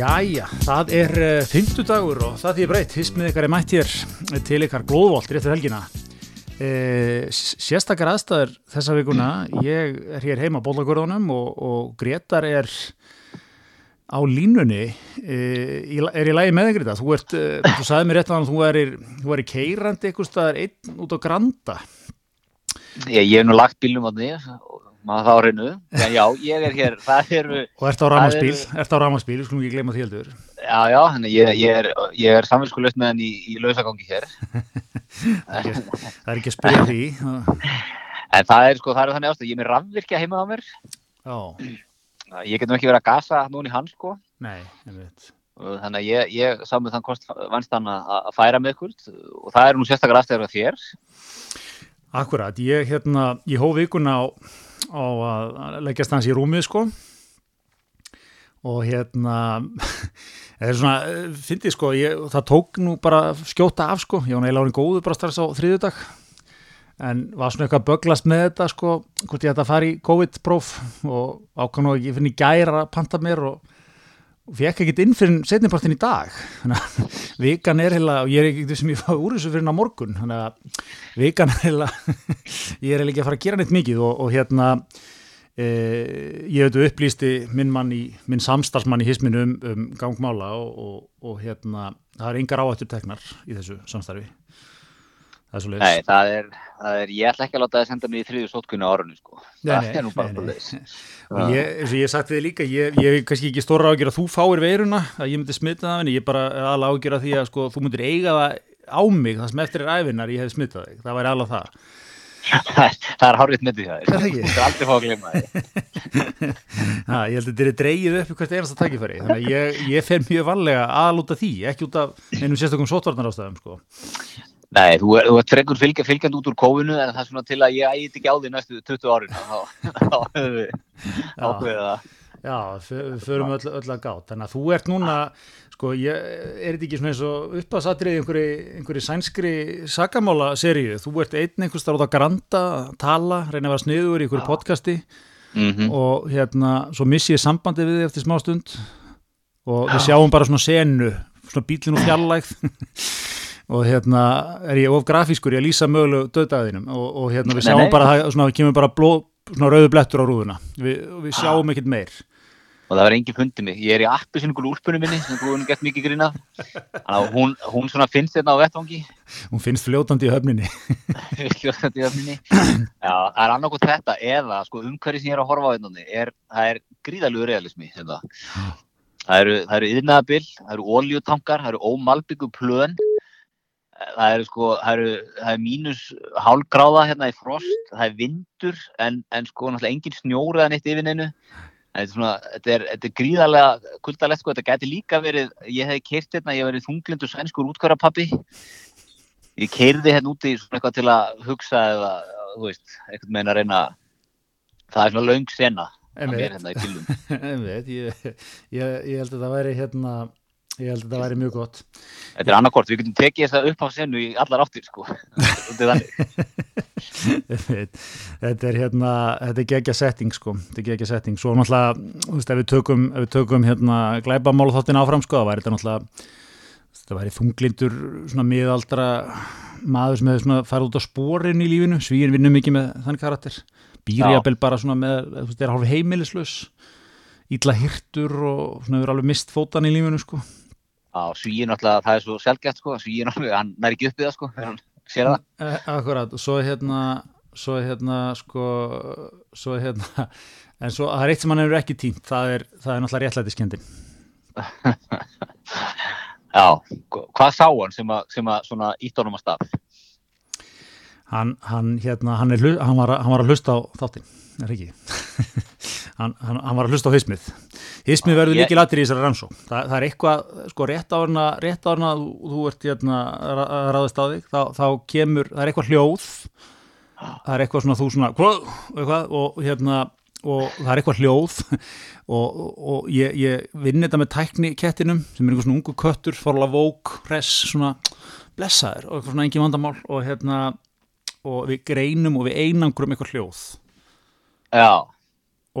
Jæja, það er uh, fymtudagur og það því breytt, hismið ykkar er mætt hér til ykkar glóðvolt réttur helgina. Uh, sérstakar aðstæður þessa vikuna, ég er hér heima á bólagörðunum og, og Gretar er á línunni, uh, er í lagi með Greta. Þú ert, þú sagði mér rétt að þú er, þú er í keirandi eitthvað staðar einn út á Granda. Ég, ég hef nú lagt bílum á því og maður þá reynu, en já, ég er hér það eru... Og ert á ramaspíl, ert á ramaspíl, skulum ekki gleyma því heldur. Já, já, þannig ég, ég er, ég er samvinskuleust með henni í, í lausagangi hér. Það er ekki að spyrja því. En það er sko, það er þannig ástæð ég er með rafvirkja heima á mér. Já. Ég get nú ekki verið að gasa núna í hans sko. Nei, Þannig að ég, ég sá með þann kost vannst hann að færa með ykkur og það er nú sérstaklega aðstæður af þér. Akkurat, ég, hérna, ég hóf vikuna á á að leggjast hans í rúmið sko. Og hérna það er svona, fyndið sko ég, það tók nú bara skjóta af sko. Ég var neila árið góðu bara strax á þriðudag en var svona eitthvað böglast með þetta sko, hvort ég ætti að fara í COVID-próf. Og ákvæm og ég finn í gæra að panta mér og og fekk ekkert inn fyrir setnipartin í dag. Vikan er heila og ég er ekkert sem ég fá úr þessu fyrir ná morgun. Vikan er heila ég er heila ekki að fara að gera neitt mikið og, og hérna e, ég hefði upplýsti minn í minn samstarfsmann í hisminu um, um gangmála og, og, og hérna það er yngar áhættur teknar í þessu samstarfi. Það er svo leiðis Nei, það er, er, ég ætla ekki að láta það senda mig í þriðu sótkunni á orðinu sko. Nei, það er nú bara leiðis og ég, eins og ég sagt við líka ég, ég er kannski ekki stóra ágjör að þú fáir veiruna að ég myndi smita það, en ég er bara alveg ágjör að því að sko, þú myndir eiga það á mig það sem eftir er æfinar ég hef smitað þig. Það væri alveg það. Það er hárvitt myndið það það er aldrei fá að glemma það ég held að þetta er dreigið upp hvert einasta takkifæri þannig að ég, ég fer mjög Nei, þú ert frekur fylgja, fylgjand út úr kófinu en það er svona til að ég ætti ekki á því næstu 20 árin. Þá höfum við það. Já, við förum öll, öll að gátt. Þannig að þú ert núna sko, ég, er þetta ekki svona eins og uppáðsatrið í einhverju, einhverju sænskri sagamála seríu, þú ert einn einhvers þar út að granta, tala, reyna að vera sniður í einhverju podcasti mm -hmm. og hérna, svo missi ég sambandi við þið eftir smá stund og við sjáum bara svona senu, svona bílinu fjallægð og hérna er ég of grafískur ég lýsa mögulegu döðdæðinum og, og hérna við sjáum nei, nei. bara það, svona, kemur bara bló, svona rauðu blettur á rúðuna. Vi, við sjáum ah. ekkert meir. Og það verður enginn fundið mig, ég er í appi svona úlpunum minni, sem hún gett mikið grínað hún, hún svona finnst þetta á vettvangi. Hún finnst fljótandi í höfninni. Fljótandi í höfninni. Já, það er annarkot þetta, eða sko, umhverfið sem ég er að horfa á þetta er, það er gríðalegu realismi þetta. það eru, yðnaðabill, það eru óljutankar það eru ómalbyggu plön það eru sko, það eru, það er mínus hálgráða hérna í frost, það er vindur en, en sko náttúrulega engin snjóraðan eitt yfir neinu. Þetta er, svona, þetta er, þetta er gríðarlega kuldalegt sko, þetta geti líka verið, ég hef keirt hérna, ég hef verið þunglindur svenskur útkvarapappi ég keirði hérna úti svona eitthvað til að hugsa eða, þú veist, eitthvað meina að reyna það er svona laung sena að mér hérna í tilum ég, ég, ég held að það væri hérna Ég held að það væri mjög gott. Þetta er annarkort, við getum tekið þess að upp á senu í allar áttir sko. þetta er hérna, þetta er gegja setting sko, þetta er gegja setting. Svo náttúrulega, þú veist, ef við tökum, ef við tökum hérna glæbamála þáttin áfram sko, það væri þetta náttúrulega, þetta væri þunglindur svona miðaldra maður sem hefur svona farið út á spórin í lífinu, svíin vinnum mikið með þann karakter, býrjabel bara svona með, þú veist, það er hálf heimilislaus ítla hirtur og svona hefur alveg mist fótan í lífinu sko á svíin alltaf, það er svo selgætt sko svíin alltaf, hann nær ekki uppið það sko hann sér það. Eh, akkurat, og svo er hérna svo er hérna sko svo er hérna, en svo það er eitt sem hann hefur ekki tínt, það er, það er náttúrulega réttlætiskendin Já, hvað sá hann sem að, sem að svona ítt honum að stað? Hann, hann hérna, hann, er, hann, var, hann var að hlusta á þáttinn, er ekki? Hann, hann var að hlusta á hismið hismið verður líki latir í þessari rannsó Þa, það er eitthvað, sko rétt árna rétt árna, þú, þú ert hérna að ráðast á þig, þá, þá kemur það er eitthvað hljóð það er eitthvað svona þú svona eitthvað, og hérna og það er eitthvað hljóð og, og ég, ég vinn þetta með tækni kettinum sem er einhver svona ungu köttur forla vók, res, svona blessaður og eitthvað svona engi vandamál og hérna og við greinum og við einangrum eitthvað hljóð. Já.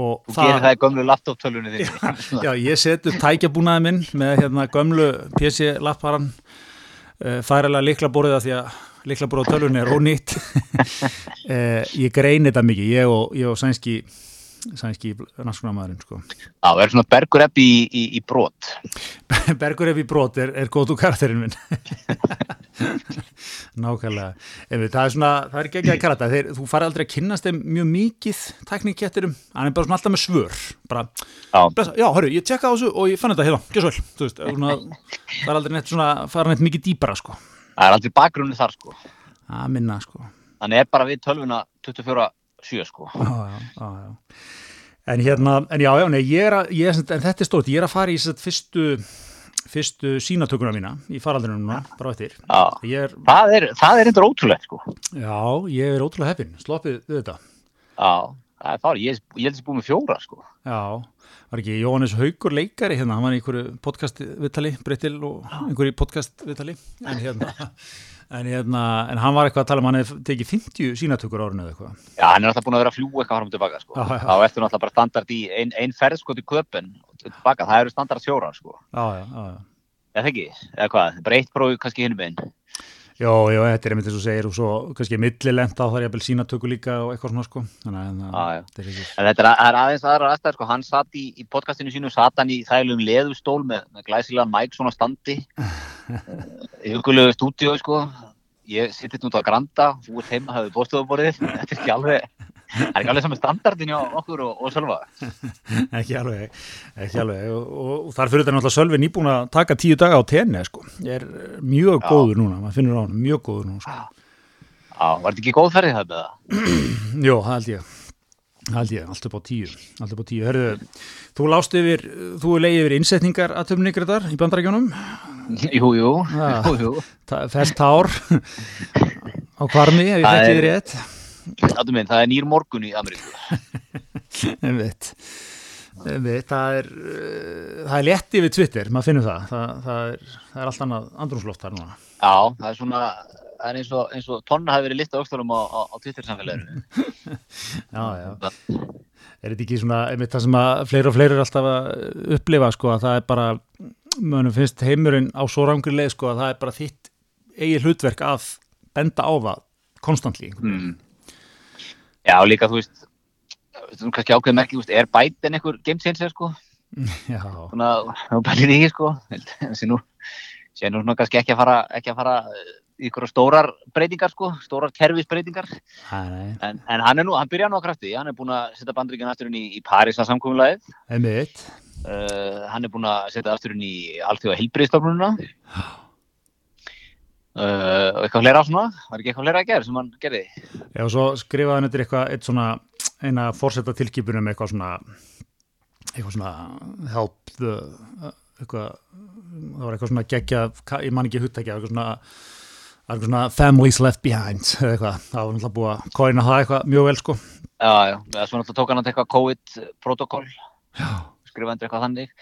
Og Þú gerir það í gömlu laptop-tölunni þín Já, ég seti tækjabúnaði minn með hérna gömlu PC-lapparan uh, færilega liklaborðið að því að liklaborðið á tölunni er ónýtt. Uh, Ég greini þetta mikið ég og, ég og sænski sænski rannsóknarmæðurinn sko. Já, það er svona bergurepp í, í, í brot? Bergurepp í brot er, er góð úr karakterinn minn Nákvæmlega. Ef, það er svona, það er ekki að karakter Þeir, þú fari aldrei að kynast þeim mjög mikið tekníkettirum, hann er bara svona alltaf með svör. Bara, já, já hörru, ég tjekka á þessu og ég fann þetta hérna, gjör svo vel. Veist, svona, það er aldrei neitt svona, fara neitt mikið dýpara sko. Það er aldrei bakgrunni þar sko. Að minna sko. Þannig er bara við tölvuna 24-7 sko. Já, já, já, já. En hérna, en já, já, nei, ég er að, ég er, en þetta er stórt, ég er að fara í þess að fyrstu, fyrstu sínatökuna mína í faraldunum núna, bara eftir. Er, það er, eitthvað ótrúlegt, sko. Já, ég er ótrúlega heppin, sloppið þetta. Já, það er farið, ég, ég held að það er búið með fjóra, sko. Já, var ekki Jóhannes Haugur leikari hérna, hann var í einhverju podcast-vittali, Breitil og einhverju podcast-vittali, en hérna... En, hérna, en hann var eitthvað að tala um hann hefði tekið 50 sínatökur árinu eða eitthvað. Já, hann er alltaf búin að vera að fljú eitthvað fram og tilbaka sko. Já, já. Þá ertu náttúrulega bara standard í einn ein ferð sko til köpun og tilbaka. Það eru standard sjórar sko. Já, já, já. já. Eða ekki? Eða hvað? Bara eitt prófi kannski hinnum einn. Já, já, þetta er einmitt þess að segja og svo kannski millilent á það er jæfnvel sínatöku líka og eitthvað svona sko. Þannig að þetta er ekki... En þetta er aðeins aðra aðstæður sko. Hann satt í, í podcastinu sínu, satt hann í þælum leðustól með, með glæsilegan mæk svona standi í hugulegu stúdíu sko ég sitt út á Granda, þú ert heima, hafið bóstofaborðið, þetta er ekki alveg, það er ekki alveg saman standardin á okkur og, og Sölva. ekki alveg, ekki alveg, og, og, og þar fyrir þetta náttúrulega Sölvi nýbúin að taka tíu daga á tenni, sko, er mjög Já. góður núna, maður finnur á hann, mjög góður núna, sko. Já, var þetta ekki góð ferðið það með það? Jó, það held ég, held ég, allt upp á tíu, allt upp á tíu, hörruðu, þú lást yfir, þú leiði yfir innsetningar aðtöfningar þar í bandarækjunum Jú, jú, ja, jú, jú. Fest hár á kvarmi, ef ég þekki þið rétt minn, Það er nýr morgun í Ameríku En veit Það er, uh, það er létti við Twitter, maður finnur það. Það, það, er, það er allt annað andrumsloft þar núna. Já, það er svona, það er eins og, eins og tonna hafi verið litt á aukstólum á, á, á Twitter samfélaginu. já, já. Er þetta ekki svona, einmitt það sem að fleiri og fleiri er alltaf að upplifa, sko, að það er bara mönum finnst heimurinn á svo rangri leið sko að það er bara þitt eigi hlutverk að benda á það konstantli mm. Já líka þú veist þú veist kannski ákveð merki, er bæten einhver game changer sko Já Svona, þá bælir ég sko þessi nú, sé nú kannski ekki að fara ekki að fara ykkur stórar breytingar sko, stórar kervisbreytingar en, en hann er nú, hann byrja nú að krafti hann er búin að setja bandryggjum afturinn í, í Paris að Einmitt. Uh, hann er búin að setja afturinn í allþjóða heilbreyðstofnununa uh, og eitthvað hlera á svona? Var ekki eitthvað hlera að gera sem hann gerði? Já og svo skrifaði hann eitthvað eitthvað eitt svona eina fórsetta tilkipunum eitthvað svona eitthvað svona help the, eitthvað það var eitthvað svona gegja, ég man ekki húttækja eitthvað svona, eitthvað svona families left behind eitthvað, það var náttúrulega búið að kóina það eitthvað mjög vel sko. Já já, það var náttúrulega tók hann eitthvað COVID protokoll Já skrifandur eitthvað þannig.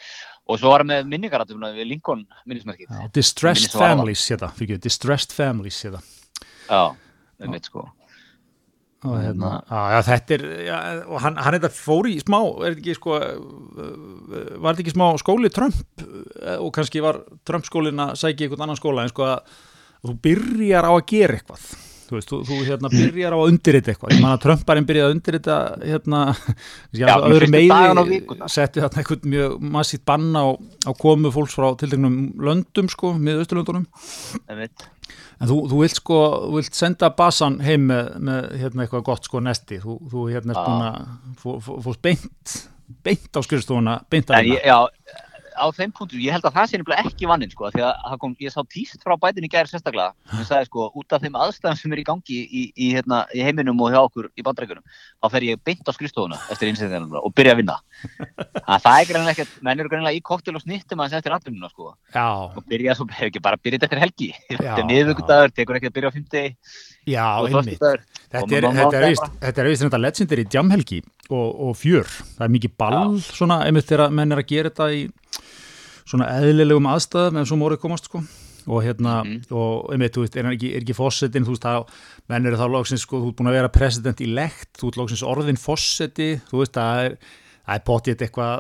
Og svo var það með minningaratufuna við Lincoln minnismerkið. Ja, Distressed Families þetta, fyrir Distressed Families þetta Já, það er mitt sko. Og hérna, já þetta er já, og hann, hann þetta fór í smá er þetta ekki sko var þetta ekki smá skóli Trump og kannski var Trump skólin að sækja einhvern annan skóla en sko að þú byrjar á að gera eitthvað. Þú veist, þú, þú hérna byrjar á að undirrita eitthvað, ég man að Trumparinn byrjaði að undirrita hérna, já, öðru meði setti þarna eitthvað mjög massítt banna á, á komu fólks frá tiltegnum löndum sko, miða Östurlöndunum en þú, þú vilt sko, þú vilt senda basan heim með, með hérna eitthvað gott sko nesti, þú, þú hérna er búin að fóst beint beint á skurðstofuna, beint að hérna. Já, á þeim punktu, ég held að það sé nefnilega ekki vannin sko, því að kom, ég sá tíst frá bætin í gæri sérstaklega, sem sagði sko, út af þeim aðstæðum sem er í gangi í, í, hérna, í heiminum og hjá okkur í bandreikunum, þá fer ég beint á skristofuna eftir einsæðingarna og byrja að vinna. það er greinlega ekkert, menn eru greinlega í koktel og snittum aðeins eftir andununa sko, Já. og byrja svo, hefur ekki bara byrjað eftir helgi, þetta er niðugudagur, tekur ekki að byrja á fymti Já, einmitt. Þetta er, þetta er vist, þetta er vist þetta legendary jamhelgi og, og fjör. Það er mikið ball Já. svona, einmitt þegar menn er að gera þetta í svona eðlilegum aðstæðum ef svo mórið komast sko. Og hérna, Mhm. og einmitt, þú veist, er ekki, er ekki fósettin, þú veist, þá, menn eru þá loksins, sko, þú ert búin að vera president í lekt, þú ert loksins orðin fósetti, þú veist, það er, það er potið eitthvað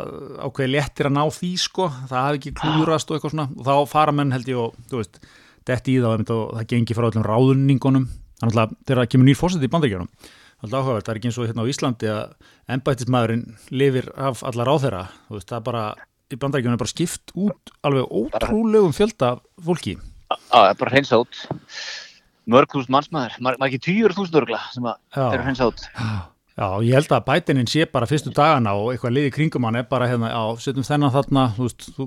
ákveði léttir að ná því, sko, það hafi ekki klúrast og eitthvað svona, og þá fara menn held ég og, þú veist, detti í þá, einmitt, og það gengi frá öllum ráðningunum, þannig að þegar það kemur nýr fósetti í bandaríkjunum, Það er áhugavert, það er ekki eins og hérna á Íslandi að embættismæðurinn lifir af alla ráðherra, þú veist, það bara í bandaríkjunum er bara skipt út alveg ótrúlegum fjölda fólki það er bara hreinsa út. Mörg þúsund mannsmaður, maður ekki týjur þúsund örgla sem að eru hreinsa út. Já, ég held að bætinin sé bara fyrstu dagana og eitthvað liði kringum hann er bara hérna, já, setjum þennan þarna, þú veist, þú,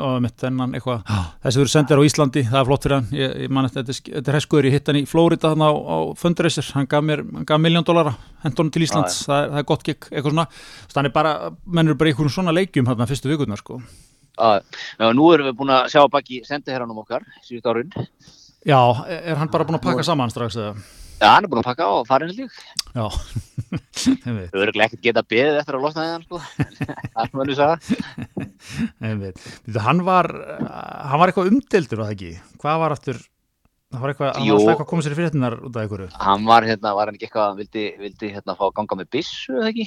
á, mitt þennan eitthvað, þessi verður sendir á Íslandi, það er flott fyrir hann, ég, ég man eftir, þetta er- heskuður, ég hitt hann í Flórida þarna á, á fundraiser, hann gaf mér, hann gaf miljón dólara, hendur hann til Íslands, það, er, það er gott gig, eitthvað svona, er bara, mennur bara í einhverjum svona leikjum þarna fyrstu vikunar, sko. Já, nú erum við búin að sjá baki sendiherranum okkar, síðust árin. Já, er hann bara búin að pakka saman strax, eða? Já, hann er búin að pakka á og farin held ég. Já, ég veit, Þau eru ekkert geta beðið eftir að losna þeim, sko. Það er verður það. ég veit. Þú, hann var, hann var eitthvað umdeldur, var það ekki? Hvað var aftur, það var eitthvað, hann var alltaf eitthvað að koma sér í fyrirtinnar út af einhverju. Hann var hérna, var hann ekki eitthvað, vildi, vildi hérna fá að ganga með byssu, eða ekki?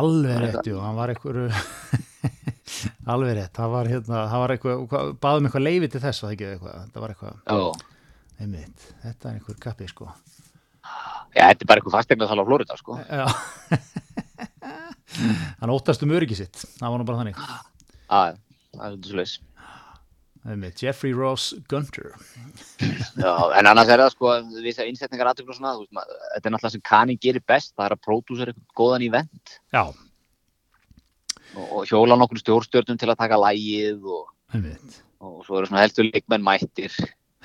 Alveg Var rétt, jú, hann var eitthvað alveg rétt, það var hérna það var eitthvað, hvað- baðum eitthvað leifi til þess var það ekki eitthvað, það var eitthvað Já. Einmitt, þetta er einhver kappi sko. Já, þetta er bara eitthvað fastegna þála á Flórida, sko. Já. Hann óttast um öryggi sitt. Það var nú bara þannig. Já, það er svolítið svolítið. einmitt, Jeffrey Ross Gunter. Já, en annars er það sko við þessar innsetningar aðtöklu og svona, veist, maður, þetta er náttúrulega sem Kani gerir best, það er að pródúsera eitthvað góðan event. Já, og, og hjóla nokkur stjórnstjörnum til að taka lægið og, og svo eru svona helstu leikmenn mættir.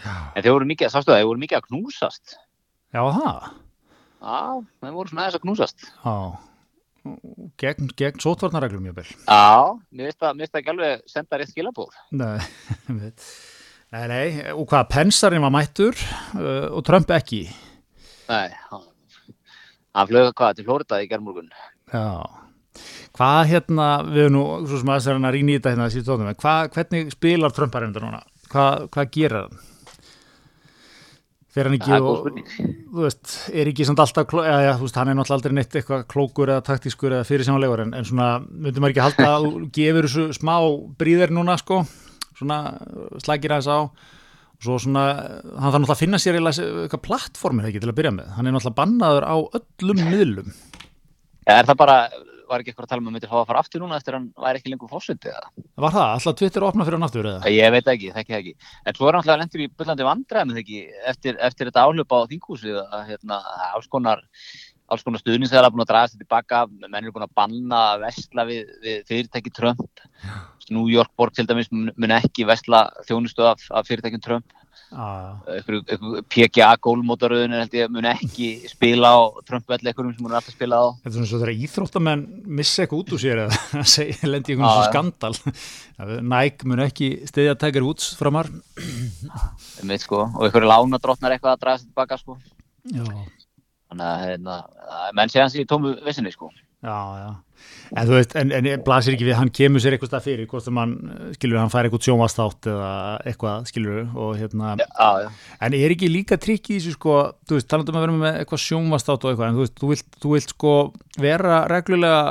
En þeir voru mikið, sástu það, þeir voru mikið að knúsast. já það Já, þeir voru svona aðeins að knúsast. já gegn, gegn sótvarnareglum ég vel Já, mér veist veist það ekki alveg senda rétt skilabóð. nei, Nei, nei, og hvað, pensarinn var mættur uh, og Trump ekki Nei, hann, flög hvað til Flórida í gerðmorgun. Já, hvað hérna, við erum nú, svo sem aðeins er hann að rýna í þetta hérna síðan tónum, hvað, hvernig spilar Trump aðeins núna? Hvað, hvað gerir hann? Fer hann ekki og, þú veist, er ekki samt alltaf, eða, já, þú veist, hann er náttúrulega aldrei neitt eitthvað klókur eða taktískur eða fyrirsjónlegur en, en svona, myndum maður ekki halda að þú gefur þessu smá bríðir núna, sko, svona slækir aðeins á. Og svo svona, hann þarf náttúrulega að finna sér eitthvað plattformir ekki til að byrja með, hann er náttúrulega bannaður á öllum miðlum. Ja, er það bara, var ekki eitthvað að tala um að myndir fá að fara aftur núna eftir að hann væri ekki lengur fórseti eða? Var það? Alltaf Twitter opna fyrir hann aftur eða? Ég veit ekki, þekki það ekki. En svo er náttúrulega lendur í byllandi vandræðum ekki, eftir, eftir þetta áhlaup á þinghúsið að hérna, það er alls konar, konar stuðningsæðala búin að draga sér tilbaka, menn eru búin að banna að vesla við, við fyrirtæki Trump. New York borg til dæmis mun, ekki vesla þjónustu af, af fyrirtækjum Trump. PGA gólmótaröðun held ég mun ekki spila á Trump-velli einhverjum sem hún er alltaf að spila á. þetta er svona svo þegar íþróttamenn missa eitthvað út úr sér segja, lendi einhvern svona skandal. Nike mun ekki stiðja Tiger Woods framar. Einmitt, sko, og einhverju lánadrottnar eitthvað að draga sér tilbaka sko. Já, Þannig að hérna, að menn sé hans í tómu vissinni sko. Já, já. En þú veist, en, en blasir ekki við, hann kemur sér eitthvað stað fyrir, hvort sem hann, skilur, hann fær eitthvað sjónvastátt eða eitthvað, skilur, og hérna, Já, já. en er ekki líka trikk í þessu, sko, þú veist, talandum að vera með eitthvað sjónvastátt og eitthvað, en þú veist, þú vilt, þú vilt sko vera reglulega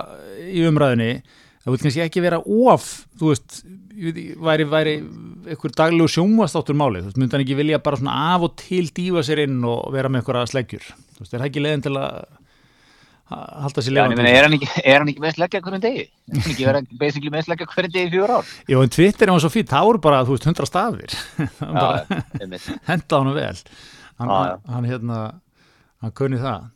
í umræðinni, það vilt kannski ekki vera of, þú veist, væri, væri einhver daglegu sjónvastáttur máli, þú veist, myndi hann ekki vilja bara svona af og til dífa sér inn og vera með einhverja sleggjur, þú veist, er það ekki leiðin til að halda sér lefandi? er hann ekki, hann ekki með sleggja hverjum degi? Er hann ekki vera basically með sleggja hverjum degi í fjóra ár? Jó, en Twitter er hann svo fýtt, það voru bara, þú veist, hundra stafir henda honum vel hann, já. hann, hann hérna hann kunni það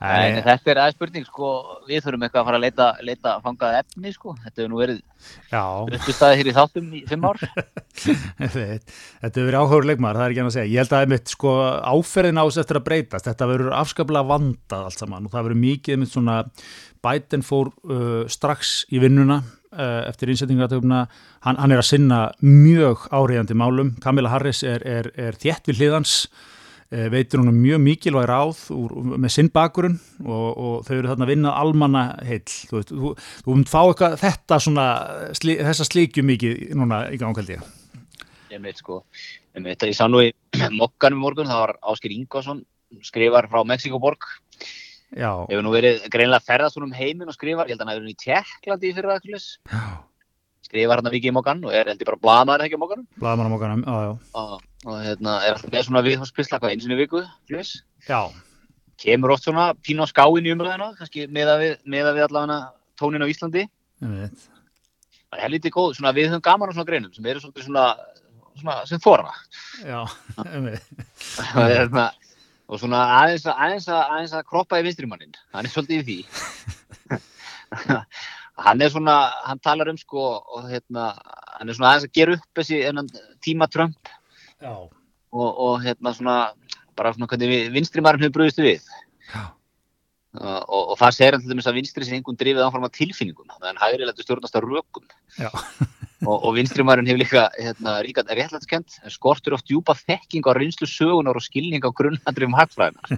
En þetta er aðeins spurning, sko, við þurfum eitthvað að fara að leita, leita fangað efni, sko. Þetta hefur nú verið já, uppistæði hér í þáttum í fimm ár. þetta hefur verið áhugur leikmaður, það er ekki hann að segja. Ég held að einmitt, sko, áferðin ás eftir að breytast. Þetta verður afskaplega vandað allt saman og það verður mikið einmitt svona Biden fór uh, strax í vinnuna uh, eftir innsetningatöfuna hann, hann er að sinna mjög áriðandi málum, Kamila Harris er, er, er þétt við hliðans veitur hún mjög mikilvæg ráð úr, með sinn bakurinn og, og þau eru þarna að vinna almanna heill þú þú, þú mynd fá eitthvað þetta svona, sli, þessa slíkju mikið núna í ganghaldi ég. Veit sko. Ég, veit, ég sá nú í mokkanum í morgun það var Ásker Ingvarsson skrifar frá Mexikoborg Já, hefur nú verið greinlega ferðast hún um heiminn og skrifar, ég held að hann hefur verið í Tjekklandi fyrir aðkvæmlis, já, skrifar hann að vikið í mokkan og er held ég bara blamaður ekki á mokkanum blaðmannum okkar, já, já. og, og hérna, er alltaf með svona viðhómspilsla hvað eins og viku. Já, kemur oft svona pínu á skáin í umræðina kannski meða við, meða við allavega tónin á Íslandi. Það er helviti góð, svona við höfum gaman á svona greinum sem eru svona, svona sem þorra Já, og, hérna, og svona aðeins að, aðeins að, aðeins að kroppa í vinstrimannin. Hann er svolítið í því hann er svona hann talar um sko og hérna hann er svona aðeins að gera upp þessi þennan tíma Trump. Já, og, og hérna svona bara svona hvernig vinstrimannin hefur bröðist við. Já, og, og það segir hann til dæmis að vinstri sem einhvern drifið áfram af tilfinningum meðan hægri lætur stjórnast af rökum. Já, og, og vinstri maðurinn hefur líka hérna, ríkat réttlætskend skortur oft djúpa þekking á reynslu sögunar og skilning á grunnandrifum hagfræðinar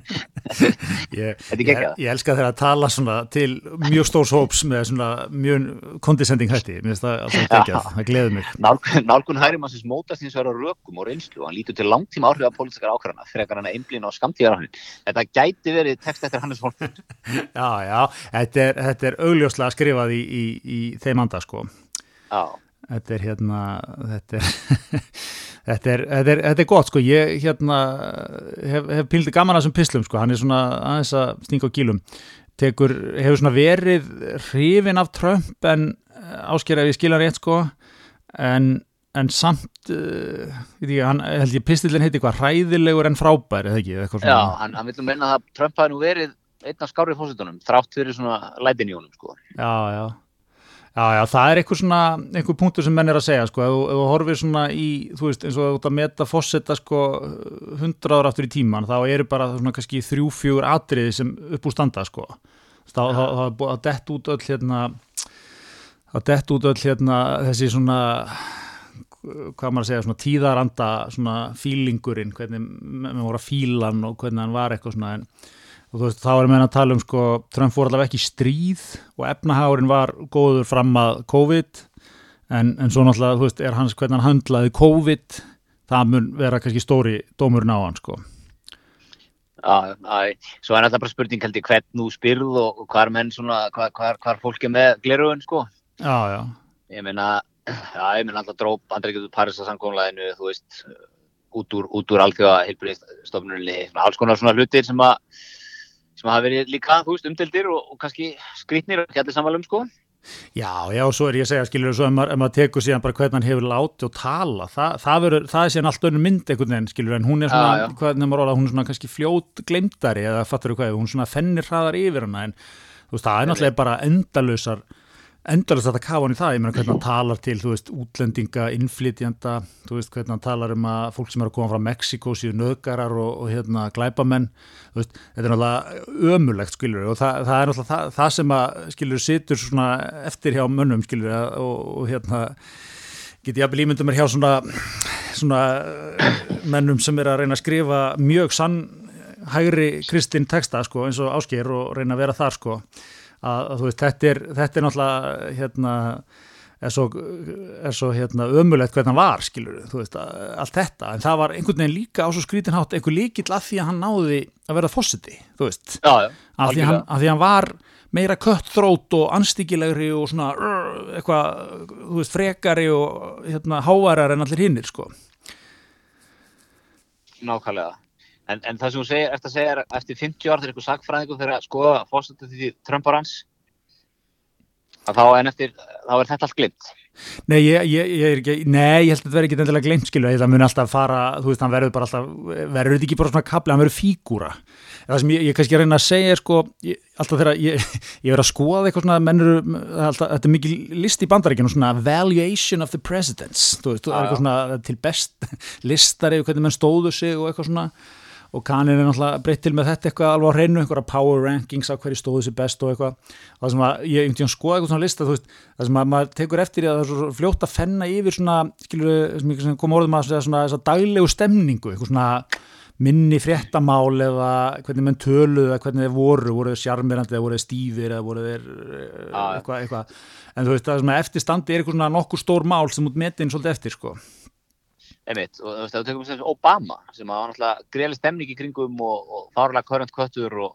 ég, er ég, ég elska þeirra að tala svona til mjög stórs hóps með svona mjög kondisending hætti, það það gleður mig. nálgun, nálgun hægri mannsins mótast hins vegar á rökum og reynslu og hann lítur til langtíma áhrif af pólitískar ákvæðana frekar hann að einblýna á skamtíðar þetta gæti verið text eftir Hannes Holm. Já, já, þetta er, er augljóslega skrifað í, í, í þeim anda, sko. Já, Þetta er hérna, þetta er, þetta er, þetta er, þetta er gott, sko, ég hérna hef, hef pildið gaman að þessum pislum, sko, hann er svona aðeins að stinga á gílum, tekur, hefur svona verið hrifin af Trump en ásker ef ég skilja rétt, sko, en, en samt, uh, veit ekki, hann, held ég pistillin heiti hvað, hræðilegur en frábær, eða ekki, eitthvað já svona. hann, hann vil nú meina að Trump hafi nú verið einn af skárið fórsetunum þrátt fyrir svona lætin í honum sko. Já, já. Já, já, það er eitthvað svona, einhver punktur sem menn er að segja, sko, ef ef þú horfir svona í, þú veist, eins og þú ert að meta fósetta, sko, hundra ára aftur í tíman, þá eru bara svona kannski þrjú, fjögur atriði sem upp úr standa, sko. Þá, þá, þá er búið að dett út öll, hérna, að dett út öll, hérna, þessi svona, hvað maður að segja, svona tíðaranda, svona fílingurinn, hvernig menn voru að fíla hann og hvernig hann var eitthvað svona, en og þú veist, þá erum við að tala um sko, Trump fór allavega ekki í stríð og efnahagurinn var góður fram að COVID en, en svo náttúrulega, þú veist, er hans hvernig hann höndlaði COVID, það mun vera kannski stóri dómurinn á hann sko. Já, svo er alltaf bara spurning held ég hvern nú spyrð og, hvar menn svona, hvar, hvar, hvar fólk er með glerugun sko. Já, já, Ég meina, já, ég meina alltaf dróp andreikið úr Parisa samkónlæðinu, þú veist, út úr, úr alþjóða heilbyrðistofnunni, alls konar svona hlutir sem að sem hafa verið líka, þú veist, umdeldir og, og kannski skrýtnir og ekki allir samanlum sko. já, já, og svo er ég að segja, skilur, svo ef maður, maður tekur síðan bara hvernig hann hefur látið og tala, það, það, verður, það er síðan allt önnur mynd einhvern veginn, skilur, en hún er svona, Já, já. hvernig maður orða, hún er svona kannski fljót glemdari eða fattur þú hvað, hún svona fennir hraðar yfir hana, en þú veist, það er náttúrulega bara endalausar endalist þetta kafa hann í það, ég meina hvernig hann talar til, þú veist, útlendinga, innflytjanda, þú veist, hvernig hann talar um að fólk sem er að koma frá Mexiko síðu nöðgarar og, og hérna glæpamenn, þú veist, þetta er náttúrulega ömulegt, skilur, og það, það er náttúrulega það, það sem að, skilur, situr svona eftir hjá mönnum, skilur, að- og, og hérna, get ég að ímynda mér hjá svona, svona mennum sem er að reyna að skrifa mjög sann hægri kristin texta, sko, eins og ásker og reyna að vera þar, sko, að, þú veist, þetta er, þetta er náttúrulega hérna, er svo, er svo hérna, ömulegt hvernig hann var, skilur, þú veist, allt þetta, en það var einhvern veginn líka á svo skrítin hátt, einhver líkill að því að hann náði að vera fósiti, þú veist, Já, já, að því, hann, að því hann var meira köttþrót og anstíkilegri og svona uh, eitthvað, þú veist, frekari og hérna, hávarar en allir hinnir, sko. nákvæmlega. En, en það sem þú segir, eftir að segja, er eftir 50 ár þegar ykkur sagfræðingur þegar að skoða fórstættu því Trumpar hans, að þá en eftir, þá er þetta allt glimt. Nei, ég, ég, ég er ekki, nei, ég held að þetta verði ekki endilega glemt, skilur, það mun alltaf fara, þú veist, hann verður bara alltaf, verður þetta ekki bara svona kapli, hann verður fígúra. Það sem ég, ég kannski reyna að segja sko, ég, alltaf þegar ég, ég verður að skoða eitthvað svona, mennur, alltaf, þetta er mikil list í bandaríkinu, svona valuation of the presidents, þú veist, það er eitthvað svona til best listari, hvernig menn stóðu sig og eitthvað svona, og kanin er náttúrulega breytt til með þetta eitthvað alveg á hreinu, einhverja power rankings á hverju stóðu sér best og eitthvað og það sem að ég einhvern veginn skoða eitthvað svona lista veist, það sem að maður tekur eftir að það er svo fljótt að fenna yfir svona, skilur sem ég kom orðum að segja svona þessa daglegu stemningu, eitthvað svona minni fréttamál eða hvernig menn töluðu eða hvernig þeir voru, voru þeir sjarmirandi eða voru þeir stífir eða voru þeir eh, Já. eitthvað, eitthvað, en þú veist að eftir standi er eitthvað svona nokkur stór mál sem út metin svolítið eftir sko. Einmitt, og þú veist, við tökum sem Obama sem var náttúrulega greiðlega stemning í kringum og, og fárlega körrent köttur og,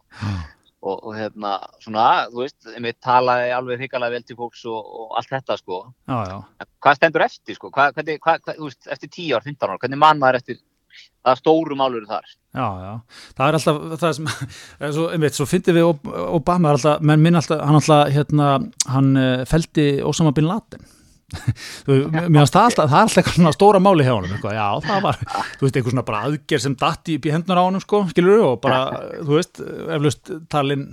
og, og hérna svona, þú veist, einmitt talaði alveg hrigalega vel til fólks og, og allt þetta sko, já, já, hvað stendur eftir sko, hvað, hvernig, hvað, þú veist, eftir 10 ár, 15 ár, hvernig mann maður eftir það stóru málur þar? Já, já. Það er alltaf, það sem er svo, einmitt, svo fyndið við Ob- Obama er alltaf, menn minn alltaf, hann alltaf hérna, hann uh, feldi Osama Bin Laden mér finnst það alltaf, það er alltaf eitthvað svona stóra máli hjá eitthvað, já, það var þú veist, eitthvað svona bara aðgerð sem datt í, hendunar á honum, sko, skilur og bara, þú veist, eflaust talin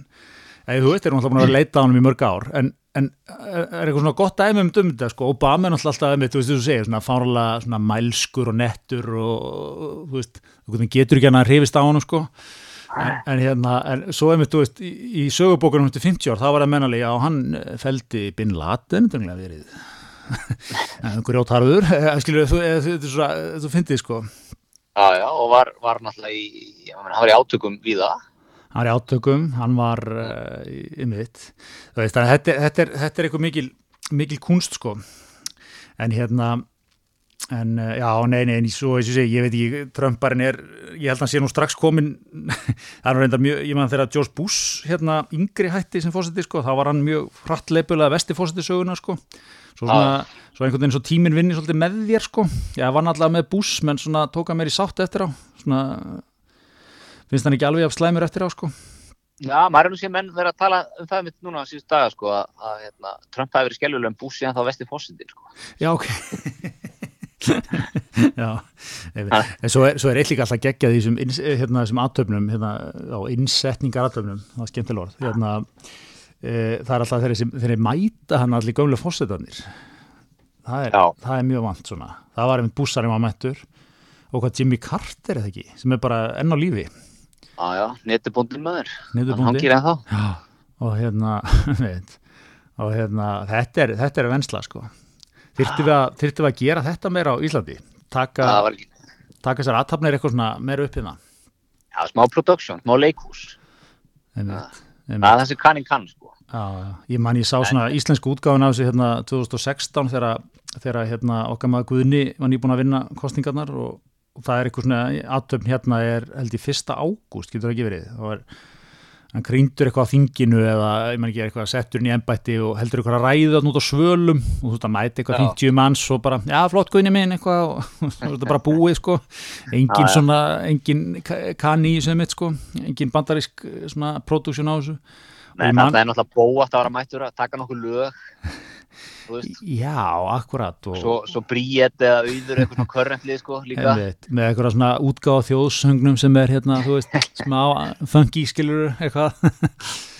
eða þú veist, erum alltaf búin að leita á honum í mörg ár, en, en er er eitthvað svona gott dæmi um þetta, sko, Obama er alltaf, einmitt, þú veist, þú segir, svona fárlega svona mælskur og nettur og, þú veist, þú getur ekki hann að hrifist á honum, sko. En, en hérna, en svo einmitt, þú veist, í, í sögubókunum eftir 50 ár, þá var það mennalega og hann eh, feldi Bin Laden, dönglega verið grjótarður, skilur, þú, þú, þú, þú, þú fyndið, sko, já, já, og var, var náttúrulega í, hann var í átökum við það hann var í átökum, hann var uh, í, í mitt, þú veist, þannig að þetta, þetta er, þetta er eitthvað mikil, mikil kunst, sko, en hérna, en já, nei, nei, en svo, eins og ég segi, ég veit ekki, Trumparinn er, ég held að hann sé nú strax komin, það er nú reynda mjög, ég man þegar George Bush, hérna, yngri hætti sem fósiti, sko, þá var hann mjög hrattleipulega vesti fósiti söguna, sko, svo svona, svo einhvern veginn svo tíminn vinni svolítið með þér, sko, já, var náttúrulega með Bush, menn svona tók hann meir í sátt eftir á, svona, finnst hann ekki alveg af slæmur eftir á, sko. Já, maður er nú sé menn verið að tala um það mitt núna síðust daga sko að, að hérna, Trump hafi verið skellulega um búsi en þá vesti fósiti sko. Já, ok. Já, en svo er, svo er eitt líka alltaf geggjað í þessum, ins- hérna, þessum aðtöfnum, hérna, á innsetningar aðtöfnum, það er skemmtilega orð, hérna, það er alltaf þeirri, sem, þeirri mæta hann allir gömlu fórsetarnir, það er, það er mjög vant svona, það var einmitt bússarinn var mættur og hvað Jimmy Carter er það ekki, sem er bara enn á lífi, Já, já, netubundin maður. Hann hangir en þá. Og hérna, veit, og hérna, þetta er, þetta er vensla, sko. Þyrftum við, við að gera þetta meira á Íslandi? Taka, taka þessar aðtapnir eitthvað svona meira upp hérna? já, smá production, smá leikhús. Einmitt, Það er það sem kannin kann sko. Já. Ég man, ég sá svona íslensku útgáfun af þessu hérna 2016 þegar, þegar hérna okkar maður Guðni var nýbúin að vinna kostningarnar og, og það er eitthvað svona aðtöfn hérna er held í fyrsta ágúst, getur það ekki verið. Það var, hann krýndur eitthvað á þinginu eða ég man ekki eitthvað settur inn í embætti og heldur eitthvað að ræða þarna út á svölum og þú veist að mæti eitthvað Já. 50 manns og bara, já flott Guðni minn eitthvað og svo er þetta bara búið sko engin svona, engin kanni sem mitt sko, engin bandarísk eh, svona production á þessu Nei, Ég man- það er náttúrulega bóa að vera mættur að taka nokkuð lög. Já, akkurat og svo, svo bríet eða auður eitthvað svona körrentlið sko líka. einmitt, með eitthvað svona útgáð þjóðsöngnum sem er hérna, þú veist, smá funky skilur eitthvað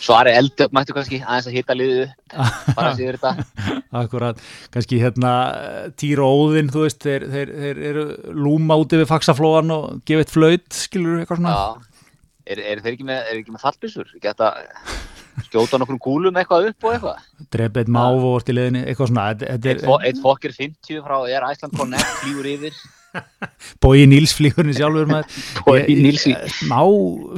Svari eldu mættu kannski aðeins að hita liðu bara sér þetta. akkurat, kannski hérna Týr og Óðinn, þú veist, þeir, þeir, þeir eru lúma úti við faxaflóan og gefa eitt flöyt, skilur eitthvað svona Já, er, er þeir ekki með, með fallbissur? Geta skjóta nokkrum kúlum eitthvað upp og eitthvað? drepa eitt máf og vort í leðinni, eitthvað svona Eitt, fo eitt fokkir 50 frá Air Iceland Connect flýgur yfir. Bói Níls flýgurinn sjálfur maður Bogi Ég- ég- Níls í- Má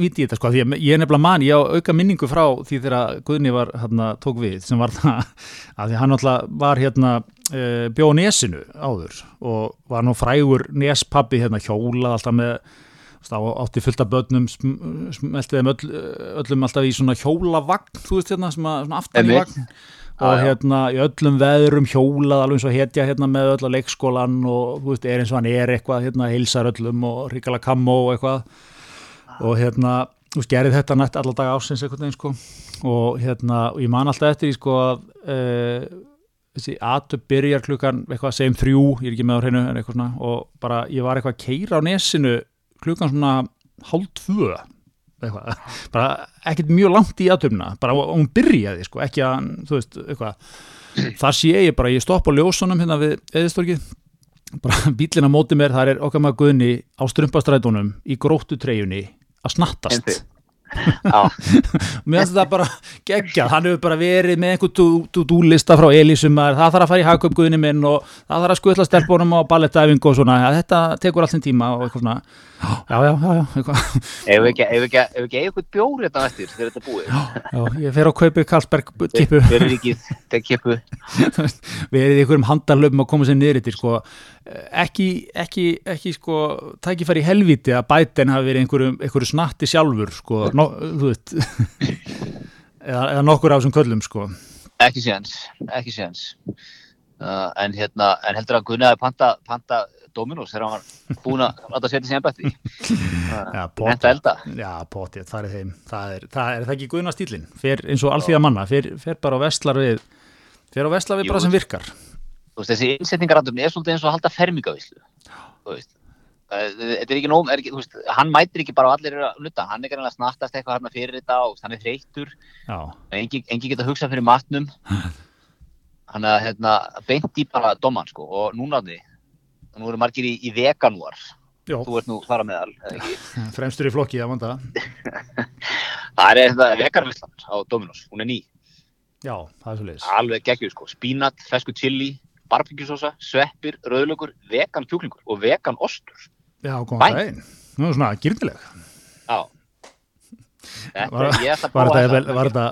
viti ég þetta sko, að ég er nefnilega man, ég á auka minningu frá því þegar Guðni var hérna, tók við, sem var það að því hann alltaf var hérna uh, bjó á nesinu áður og var nú frægur nespabbi hérna hjólað alltaf með þú veist, á- átti fullt af börnum sm- smelti þeim öll, öllum alltaf í svona hjólavagn þú veist hérna, sem að, svona aftan í Einmitt. vagn. Og hérna í öllum veðrum hjólað alveg eins og hetja hérna með öll á leikskólan og þú veist, er eins og hann er eitthvað hérna, heilsar öllum og ríkala kammo og eitthvað. Og hérna, þú veist, gerði þetta nætt alla daga ásins einhvern veginn sko. Og hérna, og ég man alltaf eftir því sko að uh, þessi atöp byrjar klukkan eitthvað segjum þrjú, ég er ekki með á hreinu en eitthvað svona og bara ég var eitthvað að keira á nesinu klukkan svona hálf tvö eitthvað, bara ekkert mjög langt í aðtöfna, bara hún byrjaði sko, ekki að, þú veist, eitthvað. Þar sé ég bara, ég stopp á ljósunum hérna við eðistorkið bara bílinn á móti mér, þar er okkar maður guðni á strumpastrætunum í gróttu treyjunni að snattast mér finnst þetta bara geggjað, hann hefur bara verið með einhver dúlista frá Elísum að það þarf að fara í hagköp guðni minn og það þarf að skutla stelpunum á ballettæfingu og svona, ja, þetta tekur alltaf tíma og eitthvað svona, já, já, já, já ef ekki, eitthvað bjór hérna á eftir þegar þetta búið. já, ég fer á kaupi Karlsberg kipu, Fyrir ekki, þegar kipu. verið í einhverjum handalöfum að koma sér niður yfir, sko, ekki, ekki, ekki sko tækifæri helviti að bæten hafi verið einhverju, einhverju snatti sjálfur sko, no, þú veist. Eða, eða nokkur af þessum köllum sko. Ekki séans, ekki séans uh, en hérna en heldur að Gunni hafi panta, panta Dominos þegar hann var búin að láta setja sér ennbætti Já, Henta elda. Já, potið, það er þeim. Það er, það er það ekki guðna stílin fer eins og allþýða manna, fer, fer bara á vestlar við fer á vestlar við bara sem virkar veist, þessi innsetningarandum er svolítið eins og að halda fermingavíslu Þetta er ekki nóg, er ekki, veist, hann mætir ekki bara og allir eru að nutta, hann er kannan að snattast eitthvað hérna fyrir þetta og hann er þreyttur. Já, engi, engi geta hugsað fyrir matnum. Hann er hérna beint í bara domman sko og núna því nú eru margir í, í veganúar. Já. Þú ert nú þar að meðal eða ekki? fremstur í flokki að vanda. Það er þetta veganvislan á Dominos, hún er ný. Já, er alveg geggjuð sko, spínat, fesku chili barbekjusósa, sveppir, rauðlökur vegan kjúklingur og vegan ostur. Já, Bæ. góðan daginn Nú, svona gyrnileg. Já Var-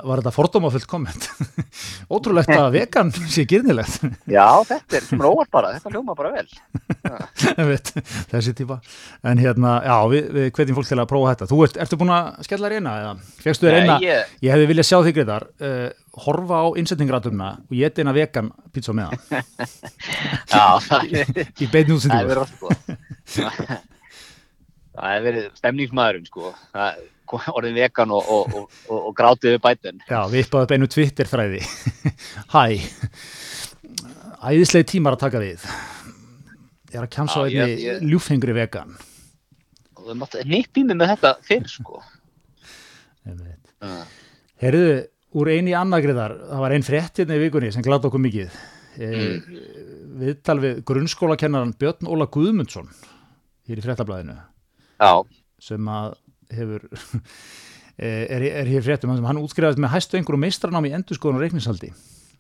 Var þetta, fordómafullt komment? Ótrúlegt að vegan sé gyrnilegt Já, þetta er sem róar bara, þetta hljóma bara vel. Einmitt, þessi típa. En hérna, já, við, við hvetjum fólk til að prófa þetta. Þú ert, ertu búin að skella þér eina eða? Fegstu þér Nei, ég, ég hefði viljað sjá þig greiðar uh, horfa á innsetningratumna og ég eina vegan pizza með það já, það er í er verið sko. Það er verið stemningsmaðurinn sko. Það er orðin vegan og, og, og, og, grátið við bætinn. já, við uppaðu beinu Twitter þræði hæ. Æðislegi tímar að taka við. Ég er að kjamsa á einni ég- ljúfengri vegan. Og það mátti nýtt í mig með þetta fyrr sko. Herðu, úr eini annagriðar, það var ein frétt hérna í vikunni sem glátt okkur mikið. E, Viðtal við grunnskólakennaran Björn Óla Guðmundsson hér í fréttablaðinu. Já, sem að hefur eh, er, er hér fréttum hann sem hann útskrifaðist með hæstu einhverjum meistranám í endurskoðun og reikningshaldi.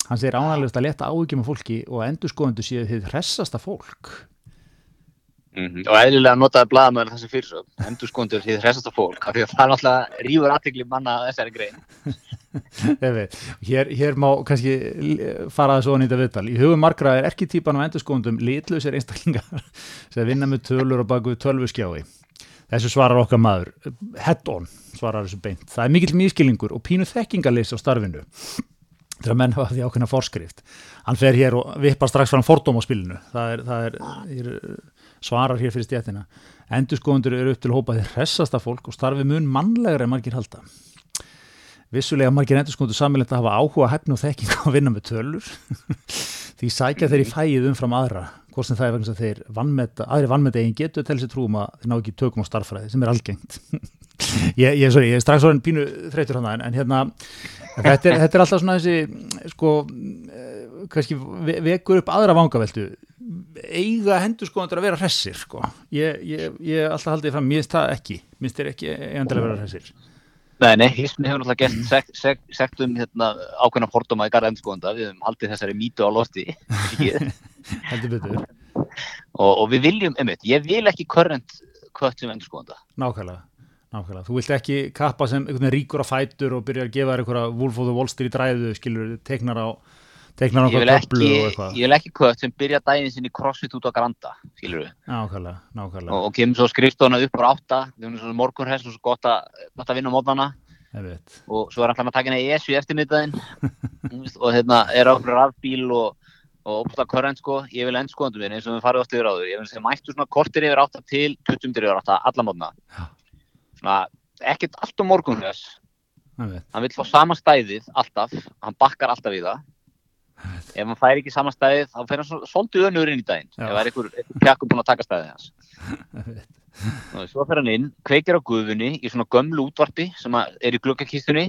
Hann segir ánægilegast að leta áhyggjum af fólki og að endurskoðundu séu þið hressasta fólk. mm og eðlilega notaði blaðamæður þessi fyrirsögn. Endur skondur því þessasta fólk. af Því að það náttúrulega rífur aðtegli manna að þessari grein. Hér, hér má kannski l- fara þessu ónýta viðtal. Í hugum margra er ekki típan af endurskóndum litlausir einstaklingar sem vinna með tölur og baku tölvuskjái. Þessu svarar okkar maður, head on svarar þessu beint. Það er mikill mískilningur og pínu þekkingarleys á starfinu þegar menn hafa því ákveðna forskrift. Hann fer hér og vippar strax fram fordóm á spilinu. Það er, það er, er svarar hér fyrir stjættina. Endurskóðundur eru upp til hópa þeir hressasta fólk og starfi mun mannlegra en margir halda. Vissulega margir endurskóðundur samilegt að hafa áhuga hæfni og þekking á að vinna með tölur. Því sækja þeir í fæið umfram aðra, hvort sem það er vegna að þeir vannmeta, aðri vannmeta eigin getur til þessi trúum að þeir ná ekki tökum á starffræði, sem er algengt. ég, ég, sorry, ég er strax orðin pínu þreytur hann en hérna, þetta er, þetta er alltaf svona þessi, sko, eh, kannski ve- vekur upp aðra vangaveltu. Eiga endurskóðundur að vera hressir, sko. Ég, ég, ég alltaf haldið fram, mér finnst það ekki, mér finnst þeir ekki eigandilega vera hressir. Nei, nei, Hismi hefur náttúrulega gert sekt, sekt, sekt um hérna, ákveðna fordóma í garða endurskóðanda. Við höfum haldið þessari mýtu á lofti. Heldur betur. og, og við viljum, einmitt, ég vil ekki körrent kött sem endurskóðanda. Nákvæmlega, nákvæmlega. Þú vilt ekki kappa sem einhvern veginn ríkur á fætur og byrja að gefa þér einhverja Wolf of the Wall Street ræðu, skilur, teknar á vil, einhverja ekki, töflu og eitthvað. ég vil ekki kött sem byrja daginn sinni crossfit út á Granda, skilur við. Nákvæmlega, nákvæmlega. Og, og kemur svo skrifstofuna upp á átta, morgunhess og svo gott að, vinna veit. Og svo er hann að taka henni ESU í eftirmiðdæðin. og hérna er okkur rafbíl og, og óbúinlega körrent sko. Ég vil endskoðandum minn eins og við farið oft yfir áður. Ég vil sem mættu svona kortir yfir átta til 20 yfir átta, alla mótna. Svona ekkert allt á morgunhess. Hann vill fá sama stæðið alltaf, hann bakkar alltaf í það ef hann fær ekki sama stæðið þá fer hann svo- svolítið önur inn í daginn ef það er einhver, pjakkur búinn að taka stæðið hans. Og svo fer hann inn, kveikir á gufunni í svona gömlu útvarpi sem er í gluggakistunni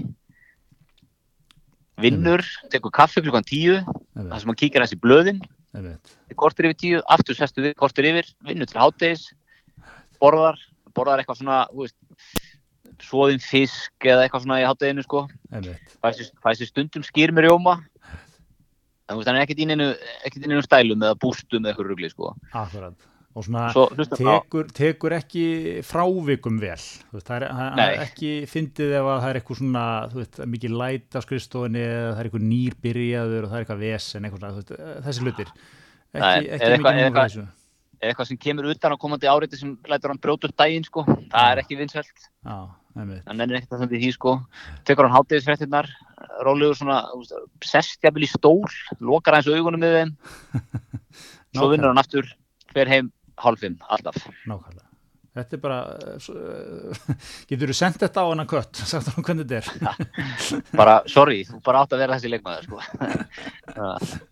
vinnur, tekur kaffi klukkan tíu þar sem hann kíkir hans í blöðin kortir yfir tíu, aftur sestu við, kortir yfir vinnur til háttegis borðar, borðar eitthvað svona veist, svoðin fisk eða eitthvað svona í hátteginu sko. Ég veit. fæ sér- fæ sér stundum skýr með rjóma hann er ekkert í neinu ekkert í neinu stælum eða bústum eða eitthvað rugli sko. Akkurat. Og svona svo tekur, tekur ekki frávikum vel. Veist, það er, það er ekki fyndið ef að það er eitthvað svona, veist, mikið læt á skrifstofunni eða það er eitthvað nýr byrjaður og það er eitthvað vesen, eitthvað veist, þessi hlutir. Ekki, ekki mikið eitthvað- þessu. eitthvað sem kemur utan á komandi áriti sem lætur hann brjóta upp daginn sko, það er ekki vinsveld Já, einmitt. hann nennir ekkert að það því sko tekur hann háttegisfréttinnar rólegur svona, þú veist, sest jafnvel í stól lokar hans augunum með þeim svo vinnur hann aftur hver heim hálf fimm, alltaf Nákvæmlega. Þetta er bara, eh, getur þú sendt þetta á hennar kött, sagt hann hvernig þetta er. bara, sorry, þú bara átt að vera þessi leikmaður sko.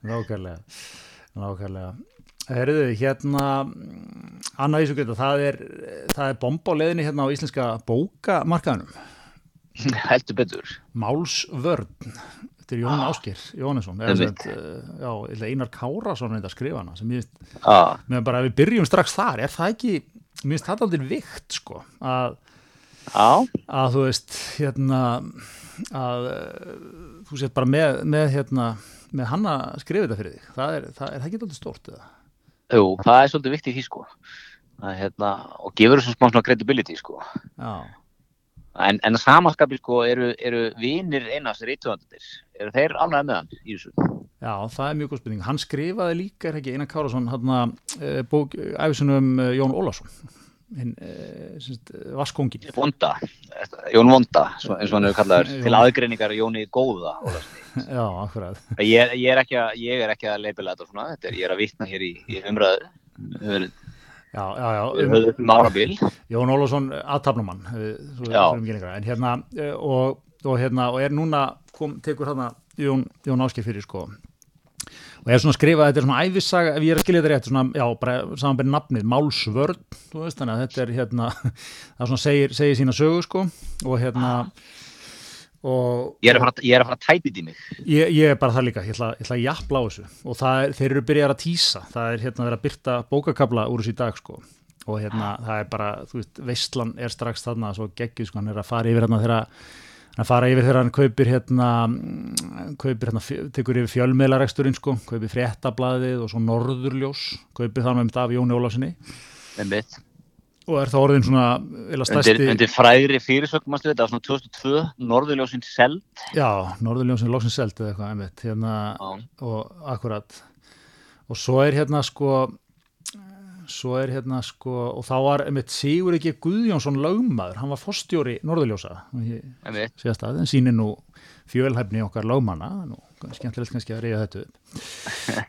Nákvæmlega, nákvæmlega. Herðu, hérna, Anna Ísugreita, það er, er bomba á leiðinni hérna á íslenska bókamarkaðunum. heldur betur. Málsvörn, þetta er Jón Jónesson, sem, sagt, já, eða Einar Kárasson er þetta að skrifa hana, sem ég, Já. með bara við byrjum strax þar, er það ekki, mér finnst það aldrei vikt, sko, að, Já, að þú veist, hérna, að eh, þú sést bara með, með hérna, með hann að skrifa þetta fyrir þig, það er, það er, getur aldrei stórt, eða? jú, það er svolítið vikt í því sko. Er, hérna, og gefur þessu smá svona credibility sko. Já, en, en samanskapi sko eru, eru vinir einast reytuðandir eru þeir ánægð með hann í þessu já, það er mjög góð spurning. Hann skrifaði líka, er ekki Einar Kárasson, hann uh, bók, æfisunum uh, Jón semst, Vaskongin. Vonda, Jón Vonda eins og hann hefur kallaður til aðgreiningar Jóni Góða Ólafssyni. Já, akkurat. ég, ég, er ekki að, að leipila þetta svona þetta er, ég er að vitna hér í, í umræðu um, um árabil Jón aðtapnumann, Já. fyrir mikið lengra. En hérna, eh, og, og hérna, og er núna, kom, tekur hérna Jón, Jón Áskir fyrir, sko, og er svona að skrifa, þetta er svona æfisaga, ef ég er að skilja þetta rétt, svona, já, bara samanbæri nafnið, Málsvörn, þú veist, þannig að þetta er hérna, það svona segir, segir sína sögu, sko, og hérna, og ég er að fara, ég er að fara að tæpið í mig. Ég, ég er bara það líka, ég ætla, ég ætla að jafla á þessu. Og það er, þeir eru byrjar að týsa það er hérna að byrta bókakabla úr þessu í dag sko. Og hérna það er bara, þú veist, veistlan er strax þarna svo geggjuð sko, hann er að fara yfir hérna þegar hann fara yfir þegar hann kaupir hérna kaupir hérna, fjö- tekur yfir fjölmiðlareksturinn sko, kaupir fréttablaðið og svo norðurljós, kaupir þar með um af Jóni Ólásinni mitt og er það orðin svona eða undir, stærsti, undir fræðri fyrirsögn mástu þetta? Á svona 2002 Norðurljósin Seld. Já, norðurljósin loksins selt eða eitthvað, einmitt, hérna og akkurat og svo er hérna sko svo er hérna sko og þá var einmitt Sigur ekki Guðjónsson lögmaður, hann var forstjóri Norðurljósa. Séðast að, en sýnir nú fjölhæfni okkar lögmanna nú, skemmtilegt kannski að reyja þetta upp.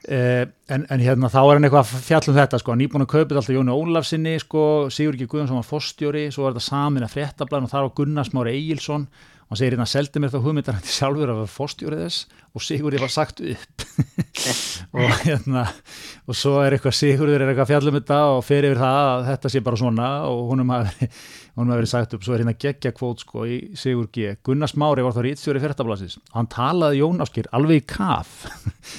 Eh, en, en hérna þá er hann eitthvað að fjalla um þetta sko, hann nýbúin að þetta alltaf Jóni Ólafsinni sko, Sigur ekki Guðjónsson var forstjóri svo var þetta samin að fréttablaðin og þar var Gunnar Smári Egilson og hann segir hérna seldi mér þá hugmyndar hann sjálfur að vera forstjóri þess. Og Sigurði var sagt upp. Og hérna og svo er eitthvað Sigurður er eitthvað að fjalla um þetta og fer yfir það að þetta sé bara svona og honum hafi honum hafi verið sagt upp, svo er hérna geggja kvót sko í Sigur G. Gunnar Smári var þá rítstjóri fyrtablasins, hann talaði Jón Áskir alveg í kaf.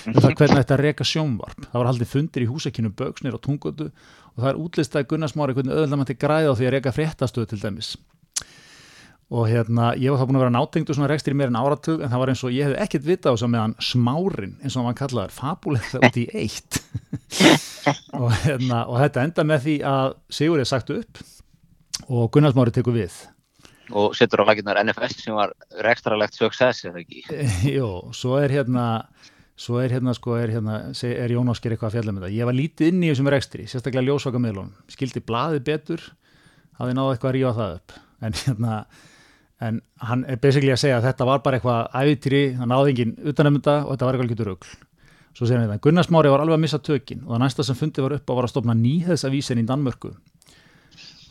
Um það hvernig þetta reka sjónvarp, það var haldið fundir í húsakynum Bögsnir á Tungotu og það er útlistaði Gunnar Smári hvernig öðvöldlega mætti græða á því að reka fréttastöð til dæmis. Og hérna, ég var þá búin að vera nátengdu svona rekstir í meir en áratug en það var eins og ég hefði ekkert vitað á þess að meðan smárin eins og hann kallaður fabulegða út í eitt. Og, hérna, og þetta enda með því að Sigur er sagt upp og Gunnar Smári tekur við. Og setur á laginnar NFS sem var rekstralegt success eða ekki? Jó, svo er hérna svo er hérna sko, er hérna er Jón Ásker eitthvað að fjalla með það. Ég var lítið inn í þessum rekstri, sérstaklega ljósvaka miðlunum, skildi blaðið betur hafði náðu eitthvað að rífa það upp. En hérna en hann er basically að segja að þetta var bara eitthvað æfitýri, það náði enginn utan um þetta og þetta var eitthvað getur rugl. Svo segir hann þetta, Gunnar Smári var alveg að missa tökin og það næsta sem fundi var upp á var að stopna nýheðsavísin í Danmörku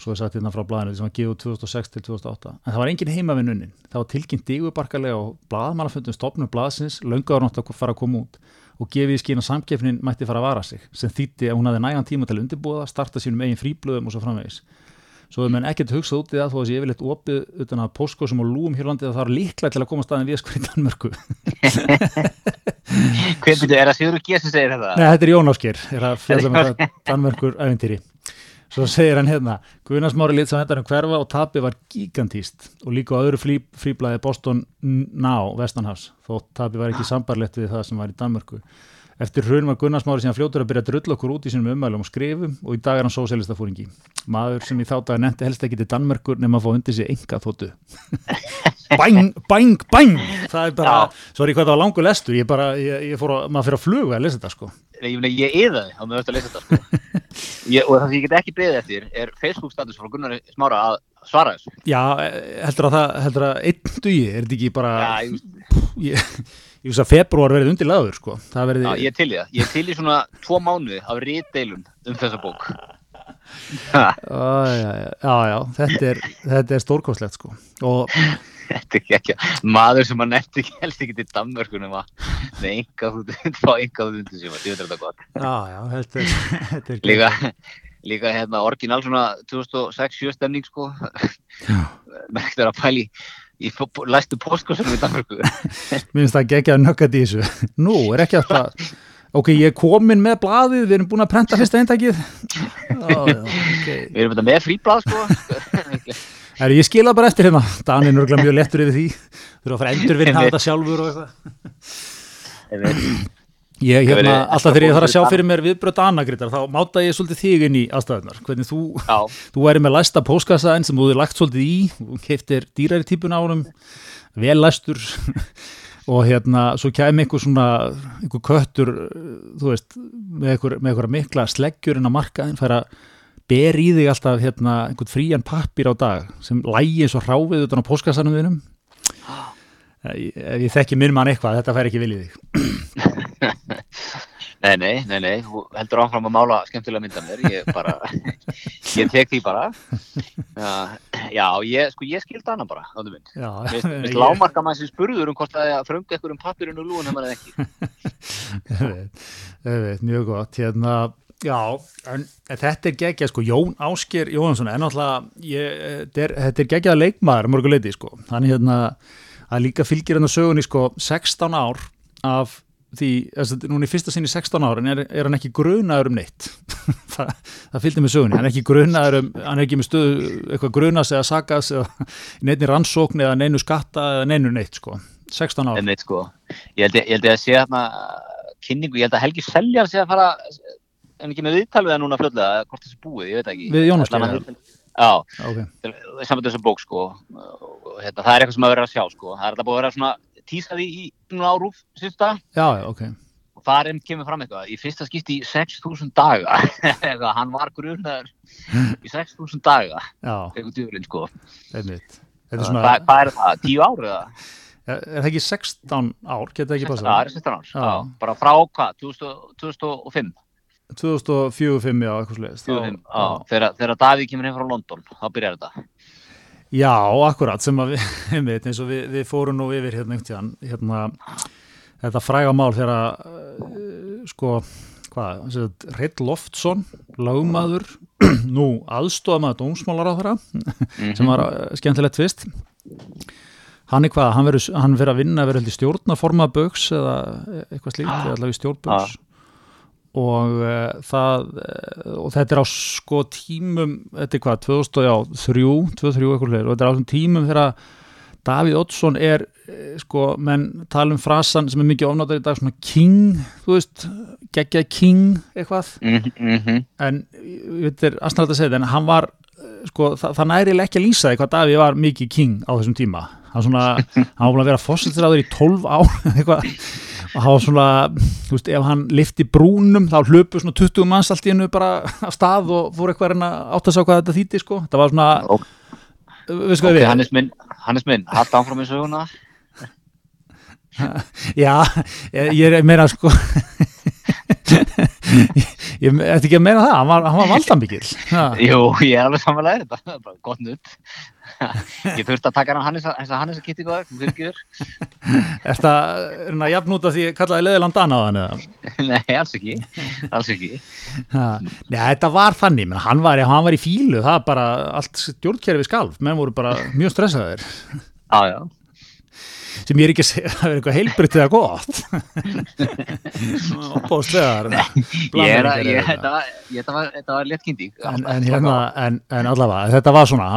svo er sagt hérna frá blaðinu sem var gefið 2006 til 2008 en það var engin heimavinnunnin það var tilkynnt dígubarkalega og blaðmannafundum stopnum blaðsins löngaður nátt að fara að koma út. Og gefið í skín að samkeppnin mætti fara að vara sig sem þýtti að hún hafði nægan tíma til að undirbúða starta sínum eigin fríblöðum og svo framvegis. Svo hefur menn ekkert hugsað út í það þó að þessi yfirleitt opið utan að póskosum og lúum hér á landi að það er líklega til að koma staðin við sko í Danmörku. Hver byrju, er það Sigur G sem segir þetta? Nei, þetta er Jón Ásker, er að fjalla með það Danmörkur ævintýri. Svo segir hann hérna, Guðnars Mári lít sem þetta um hverfa og tapi var gigantíst og líka á öðru frí, fríblæði Boston Now, Vestanhafs, þó tapi var ekki sambarlegt við það sem var í Danmörku. Eftir hrun var Gunnars Mári síðan fljótur að byrja að drulla okkur út í sínum umælum og skrifum og í dag er hann sósélistafúringi. Maður sem í þá dag nefndi helst ekki til Danmörkur nema að fá undir sig enga þóttu. bæng, bæng, bæng það er bara, sorry hvað það var langur lestur ég bara, ég, ég fór að, maður fyrir að fluga að lesa þetta sko Nei, ég, ég eðaði á með öll að lesa þetta sko. ég, og það sem ég get ekki beðið eftir er Facebook status frá Gunnar Smára að svara þessu já, eh, heldur að það, heldur að er ég, veist að februar verið undirlaður sko, það verið já, ég er til í það. Ég er til í svona tvo mánuði af rítdeilum um þessa bók. Já, já, já, þetta er, þetta er stórkostlegt sko. Og þetta er ekki ekki maður sem að nefndi ekki helst ekki til Danmörkunum að með enga þúnd fá enga þúnd sem að þetta er gott. Já, já, þetta er, þetta er líka, líka hérna orginal svona 2006-7 stemning sko. Merkt er að pæli í læstu postkursunum í Danmörku. Minnst það gegja nöggat í þessu. Nú, er ekki alltaf ok, ég er komin með blaðið, við erum búin að prenta fyrsta eintækið. Já, já, ok. Við erum með fríblað sko. Er, ég skila bara eftir hérna, Dan er nörgulega mjög lettur yfir því. Þú eru að fara að endurvinna þetta sjálfur og eitthvað ég, hérna, alltaf þegar ég þarf að sjá fyrir mér viðbröð Danagritar, þá máta ég svolítið þig inn í aðstæðunar, hvernig þú, þú væri með læsta póskassaðin sem þú hefur lagt svolítið í og keiftir dýrari típun á honum vel læstur og hérna, svo kæmi einhver svona einhver köttur, þú veist með einhver, mikla sleggjur inn á markaðin, fær að ber í þig alltaf hérna einhvern frían pappir á dag sem lægi eins og hráfið utan á póskassanum ef ég, ég þekki minn mann eitthvað, þetta fær ekki viljið þig nei, nei, nei, nei. Þú heldur áfram að mála skemmtilega mynda mér. Ég bara, ég tek því bara. Já, ég, sko, ég skildi hana bara, minn Já, Mér finnst lámarka maður sem spurður um hvort það er að frönga ykkur um pappirinn og lúin hefur ekki. Ég veit, mjög gott. Hérna, já, en þetta er geggja sko, Jón Ásker Jóhansson er náttúrulega ég, þetta er, þetta er geggjað leikmaður mörguleiti sko, hann hérna að líka fylgir hann að sögunni sko 16 ár af því, þess að núna í fyrsta sinni 16 ár en er, er hann ekki grunaður um neitt. Það, það fylgdi með sögunni, hann er ekki grunaður um, hann er ekki með stöðu eitthvað grunas eða sagas eða neinni rannsókn eða neinu skatta eða neinu neitt sko. 16 ár. En veit sko, ég held ég, held að sé hérna kynningu, ég held að Helgi Seljar sé að fara en ekki með viðtal við það núna fljóðlega, hvort þessi búið, ég veit ekki. Við Jónas Allan Geir, að- Já, ok, saman þessu bók sko. Og hérna, það er eitthvað sem að vera að sjá sko. Það er þetta búið að vera svona tísaði í árúf síðusta já, já, ok. Og þar er kemur fram eitthvað. Í fyrsta skipti í 6.000 daga. Hann var grunaður í 6.000 daga. Djúrin sko. Þetta er Hvað svona, er það, 10 ár eða? er, það ekki 16 ár, geta það ekki 16 passað? það er 16 ár, Já. já. bara frá hvað? 2000 2005 2004-2005, já, eitthvað sliðist 2005, já, þegar, Davíð kemur heim frá London þá byrjar þetta Já, akkurat, sem að við, einmitt, eins og við, við fórum nú yfir hérna einhvern tíðan, hérna, þetta fræga mál þegar að, uh, sko, hvað, Redd Loftsson, lagmaður, nú aðstofamaður dómsmálar á þeirra, sem var uh, skemmtilegt tvist, hann er hvað, hann verður að vinna, verður heldur stjórnaforma bögs eða eitthvað slíkt, eða allavega stjórnbögs og uh, það uh, og þetta er á sko tímum þetta er hvað, 2003 2003 eitthvað leir og þetta er á tímum þegar Davíð Oddsson er uh, sko, menn tala um frasan sem er mikið ofnátar í dag, svona king þú veist, geggjað king eitthvað, mm -hmm. en veit er aðsnægt að segja þetta, en hann var sko, það, það næri ekki að lýsa því hvað Davíð var mikið king á þessum tíma. Hann svona, hann var búin að vera fósilsræður í 12 ár eitthvað og hann var svona, þú veist, ef hann lifti brúnum þá hlupu svona 20 manns allt í hennu bara af stað og fór eitthvað að reyna að átta sig á hvað þetta þýtti sko, það var svona Ok. við sko ok, við, Hannes minn, Hannes minn haldt áfram í söguna. Já ég, er meira sko. Ég, ætti ekki að meina það, hann var, var valdamikil ha, Jú, ég er alveg samanlega þetta, það bara gott nutt. Ég þurfti að taka hann Hannes, að Hannes að kitti góða, er það að jafn út af því kallaði leðiland annað eða Nei, alls ekki, alls ekki. Nei, þetta var þannig, menn hann var, hann var í fílu, það var bara allt stjórnkerfi skalf, menn voru bara mjög stressaðir, Já, já. Sem ég er ekki að segja að það er eitthvað heilbritt eða gott. Opbóðslegar að, þetta var, var, léttkindi. en, en, hérna, en, en allavega, þetta var svona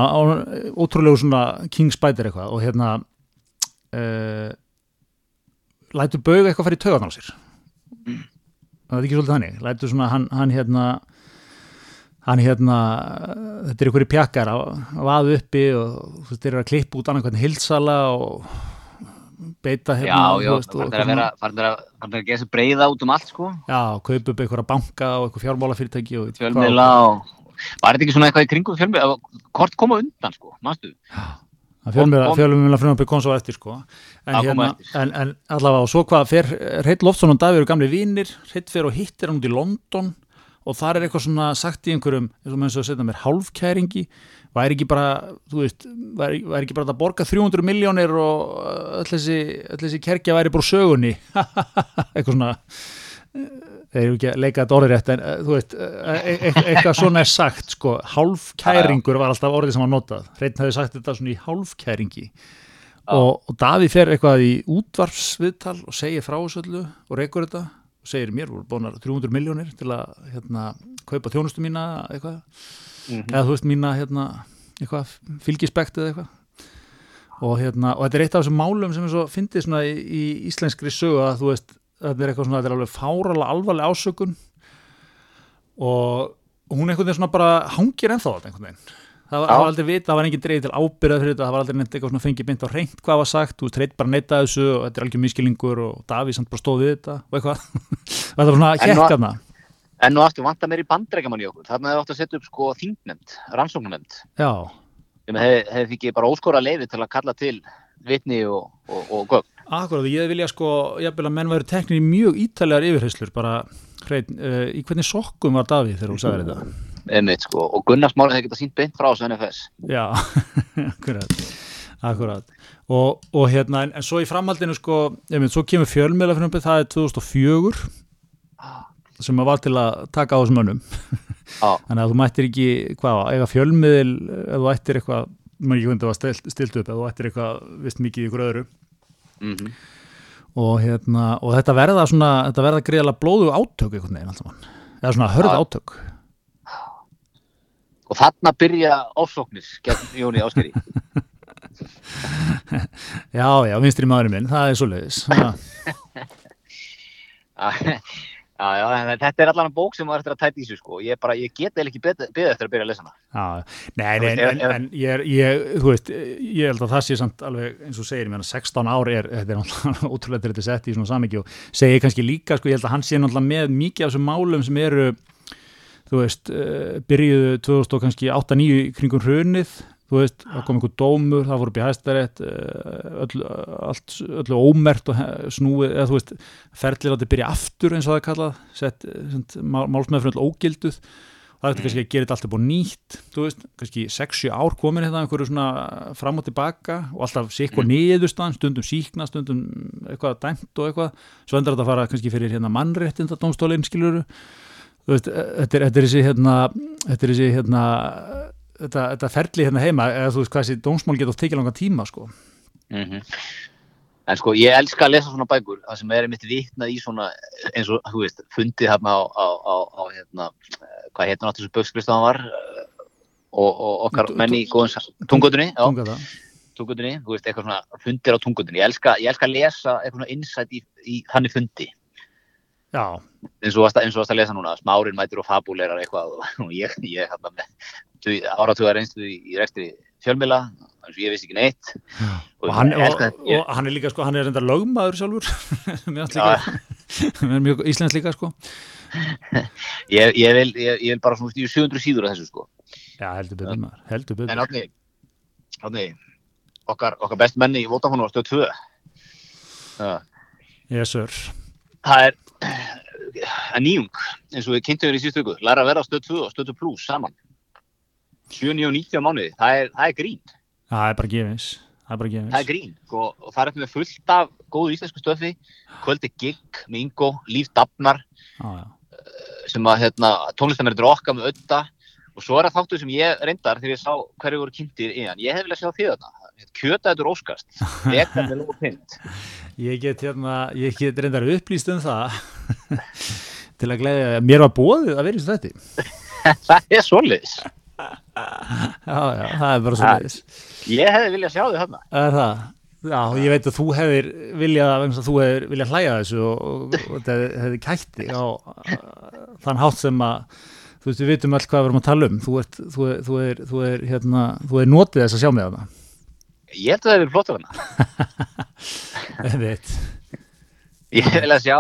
ótrúlegu svona King Spider eitthvað og hérna uh, lætur bauga eitthvað fyrir taugarnar á sér. Það er ekki svolítið þannig. Lætur svona, hann, hann hérna hann hérna þetta er einhverju pjakkar að vaðu uppi og þú veist, þeir eru að klippa út annað hvernig hilsala og beita Já, hérna já, og farnir eitthvað að vera, svona- farnir að, gera sér breyða út um allt, sko. já, kaupa upp einhverja banka og einhver fjármálafyrirtæki og. Fjölmiðla og... Var þetta ekki svona eitthvað í kringum fjölmiðla? Hvort koma undan, sko, manstu? Það fjölmiðla, fjölmiðla frumvarpið kom svo eftir sko. en, Já, hérna, en, en allavega og svo hvað fer Reit Loftsson og Davíð eru gamli vínir Reit fer og hittir hann út í London og þar er eitthvað svona sagt í einhverjum eins og að setja mér hálfkæringi væri ekki bara, þú veist væri, væri ekki bara að borga 300 miljónir og öll þessi, öll þessi kerkja væri bara sögunni? Eitthvað svona þeir eru ekki að leika þetta orðið rétt en eh, þú veist, eh, e e eitthvað svona er sagt sko, hálfkæringur var alltaf orðið sem var notað, Hreinn hefði sagt þetta svona í hálfkæringi. Og, og Davíð fer eitthvað í útvarpsviðtal og segir frá þessu öllu og reykur þetta og segir mér voru bónar 300 miljónir til að hérna, kaupa þjónustu mína eitthvað, Mhm. eða þú veist mína hérna, fylgispekt eða eitthvað. Og, hérna, og þetta er eitt af þessum málum sem svo fyndið svona í, í íslenskri sögu að þú veist, þetta er eitthvað svona þetta er alveg fáralega alvarlega ásökun. Og hún einhvern veginn svona bara hangir ennþá þetta einhvern veginn. Það var, það var aldrei vita, það var engin dreigð til ábyrðað fyrir þetta, það var aldrei neitt eitthvað svona fengið beint á reynd hvað var sagt, þú reynd bara neita þessu og þetta er algjör miskilingur og Davíð samt bara stóð við þetta og eitthvað. Þetta var svona hekkarna En nú aftur vantar mér í bandreikamann í okkur. Þarna hefur átt að setja upp sko þingnefnd, rannsóknarnefnd. já, Sem hefði hef ekki bara óskora leiði til að kalla til vitni og, og, og gögn. akkurat, ég vilja sko jafnvel að menn væri teknir mjög ítalegar yfirheyslur bara hrein, uh, í hvernig sokkum var Davíð þegar hún sagði þetta Einmitt, sko. Og Gunnar Smári hefði getað sínt beint frá þessu NFS. Já, akkurat, akkurat. Og, og hérna, en, en svo í framhaldinu sko, einmitt, svo kemur fjölmiðla fyrir það er 2004 sem var til að taka á þessum mönnum. Já. Þannig að þú mættir ekki, hvað, eiga fjölmiðil ef þú ættir eitthvað, maður ekki það var stilt, stilt upp, ef þú ættir eitthvað, vist mikið í ykkur öðru. Mm Og hérna, og þetta verða svona, þetta verða greiðlega blóðu átök einhvern veginn allt saman. Eða svona hörð Já. átök. Og þarna byrja ofsóknir gegn Jóni Áskeri. Já, já, vinstri maðurinn minn, það er svoleiðis. Já. Já, já, þetta er allan bók sem maður eftir að tæta í sig, sko. Ég, bara, ég get eða ekki beðið eftir að byrja að lesa hana. Já, nei, nei, en, en, ég, er, ég, þú veist, ég held að það sé samt alveg eins og segir, ég meina 16 ár er, þetta er náttúrulega ótrúlega til þetta sett í svona samiki og segir kannski líka, sko, ég held að hann sé náttúrulega með mikið af þessum málum sem eru, þú veist, uh, byrjuðu 2000 og kannski 8-9 kringum hrunið, þú veist, það kom einhver dómur, það voru upp í hæstarétt, öll, allt, öllu ómert og snúið, eða þú veist, ferðlir að byrja aftur eins og það er kallað, sett, uh, málsmeðfrönd ógilduð, það er kannski að gera þetta allt upp á nýtt þú veist, kannski 6-7 ár komin hérna einhverju svona fram og tilbaka og alltaf sikk og niðurstaðan, stundum síkna stundum eitthvað dæmt og eitthvað. Svo endur þetta að fara kannski fyrir hérna mannréttinda dómstólinn skiluru þú veist, þetta er, þetta er þessi hérna þetta er þessi hérna þetta, þetta ferli hérna heima, eða þú veist hvað þessi dómsmál geta oft tekið langan tíma sko. Mm En sko, ég elska að lesa svona bækur, það sem er einmitt vitnað í svona, eins og, þú veist, fundið hérna á, á, á, á hérna, hvað hérna áttu þessu bögskristáðan var og, og okkar menni í tunga það, tungutunni, þú veist, eitthvað svona fundir á tungutunni. Ég elska, ég elska að lesa eitthvað svona insight í, í þannig fundi, já, eins og að- og að lesa núna, smárin mætir og fabulerar eitthvað og, og ég, ég með áratugar einslu í, í rekstri fjölmila, eins og ég vissi ekki neitt. og hann, og, elska þetta, ég- og hann er líka sko, hann er reyndar lögmaður sjálfur Já. er mjög íslensk líka sko Ég, ég, vil, ég, ég vil bara svona, er 700 síður af þessu, sko. Já, heldur betur maður, heldur betur. En átni, átni, okkar, okkar best menni í Votafónu var stöð 2. Það Yes, sir. er að nýjung, eins og við kynntum við í síðustu ykkur, læra að vera stöð 2 og stöð 2 plus saman. 7, 9 og 90 á mánuði, það er, það er grín. Það er bara gefins. Það er. Það er grín og, og það er eftir með fullt af góðu íslensku stöfi, kvöldi gig með Ingo, Líf Dabnar, Já, já. sem að hérna, tónlistamennir okkar með ötta og svo er það þáttu sem ég reyndar þegar ég sá hverju voru kynntir í hann. Ég hef viljað sjá því þarna. Kjötaður óskast. Ég get hérna, ég get reyndar upplýst um það til að gleyða, mér var bóðið að vera í þessu þetta. það er svoleiðis. Já, já, það er bara svo leiðis. Ég hefði viljað sjá því þarna. Er það? Já, ég veit að þú hefðir viljað, að þú hefðir viljað hlæja að þessu og, og, og þetta hefði kætti á þann hátt sem að þú veist, við vitum öll hvað við erum að tala um þú er, þú er, þú er, hérna, þú er notið þess að sjá með hana Ég held að það hefur flottur. Einmitt. Ég vil að sjá,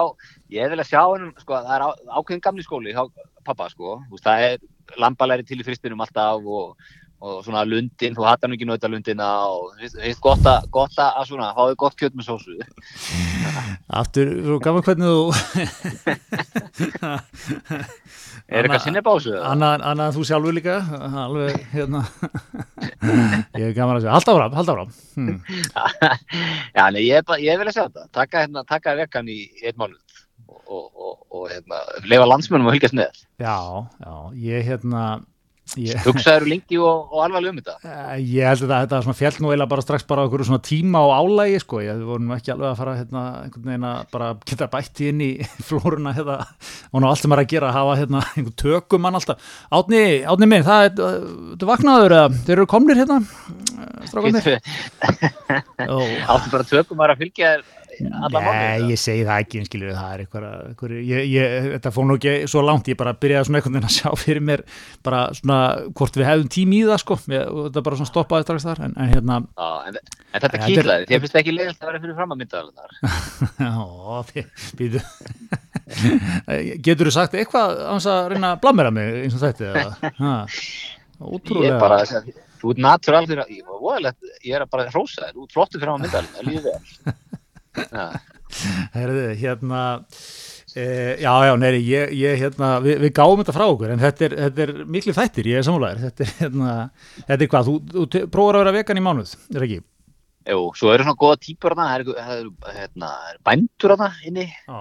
ég vil að sjá hennum, sko, það er ákveðin gamli skóli hjá pappa, sko. Það er lambalæri til í fristinum alltaf og, og svona lundin, þú hattar nú ekki nauta lundina og þú veist, gott að, gott að svona, fáðu gott kjöt með sósu. Aftur, svo gaman hvernig þú Er eitthvað sinni básu? en þú sjálfur líka alveg, hérna ég er gaman að segja, halda áfram, halda áfram hmm. Já, nei, ég, ég vil að sjá þetta. Taka, hérna, taka vekan í einn mánuð og, og, og, og hérna, leifa landsmönnum að fylgjast með. já, já, ég hérna ég, Hugsaður lengi og, og alvarlega um þetta. Eh, Ég held að þetta svona fjall nú eiginlega bara strax bara einhverju svona tíma og álægi sko, ég voru nú ekki alveg að fara hérna einhvern veginn að bara geta bætt inn í flóruna hérna. Og ná allt sem er að gera að hafa hérna einhvern tökum mann alltaf. Átni, átni minn, það er, þú vaknaður eða? Þeir eru komnir hérna Áttu bara tökum að fylgja þér alla mánuði. Nei, ég segi það ekki, skilur það er eitthvað, eitthvað ég, ég, þetta fór nú ekki svo langt, ég bara byrjaði svona einhvern veginn að sjá fyrir mér bara svona hvort við hefðum tím í það sko, ég, þetta bara svona stoppaði strax þar, en, en hérna Já, en, en þetta Ja, kýtlaði, þér finnst ekki leiðilt að vera fyrir fram að mynda alveg þar. Já, býtu Getur þú sagt eitthvað ans að reyna að blamera mig eins og þetta eða? Ha, Ég Ótrúlega er bara, þú ert að, ég, ég er að bara hrósa þér, þú ert flottur fyrir að mynda alveg, það. Herði, hérna e, Já, já, neiri, ég, ég hérna við, við gáum þetta frá okkur, en þetta er, þetta er miklu þættir, ég er samúlæður þetta er, hérna, þetta er hvað, þú, þú prófar að vera vegan í mánuð, er ekki? Jú, svo eru svona góða típur hana, það það eru, hérna, það bændur hana inni Já,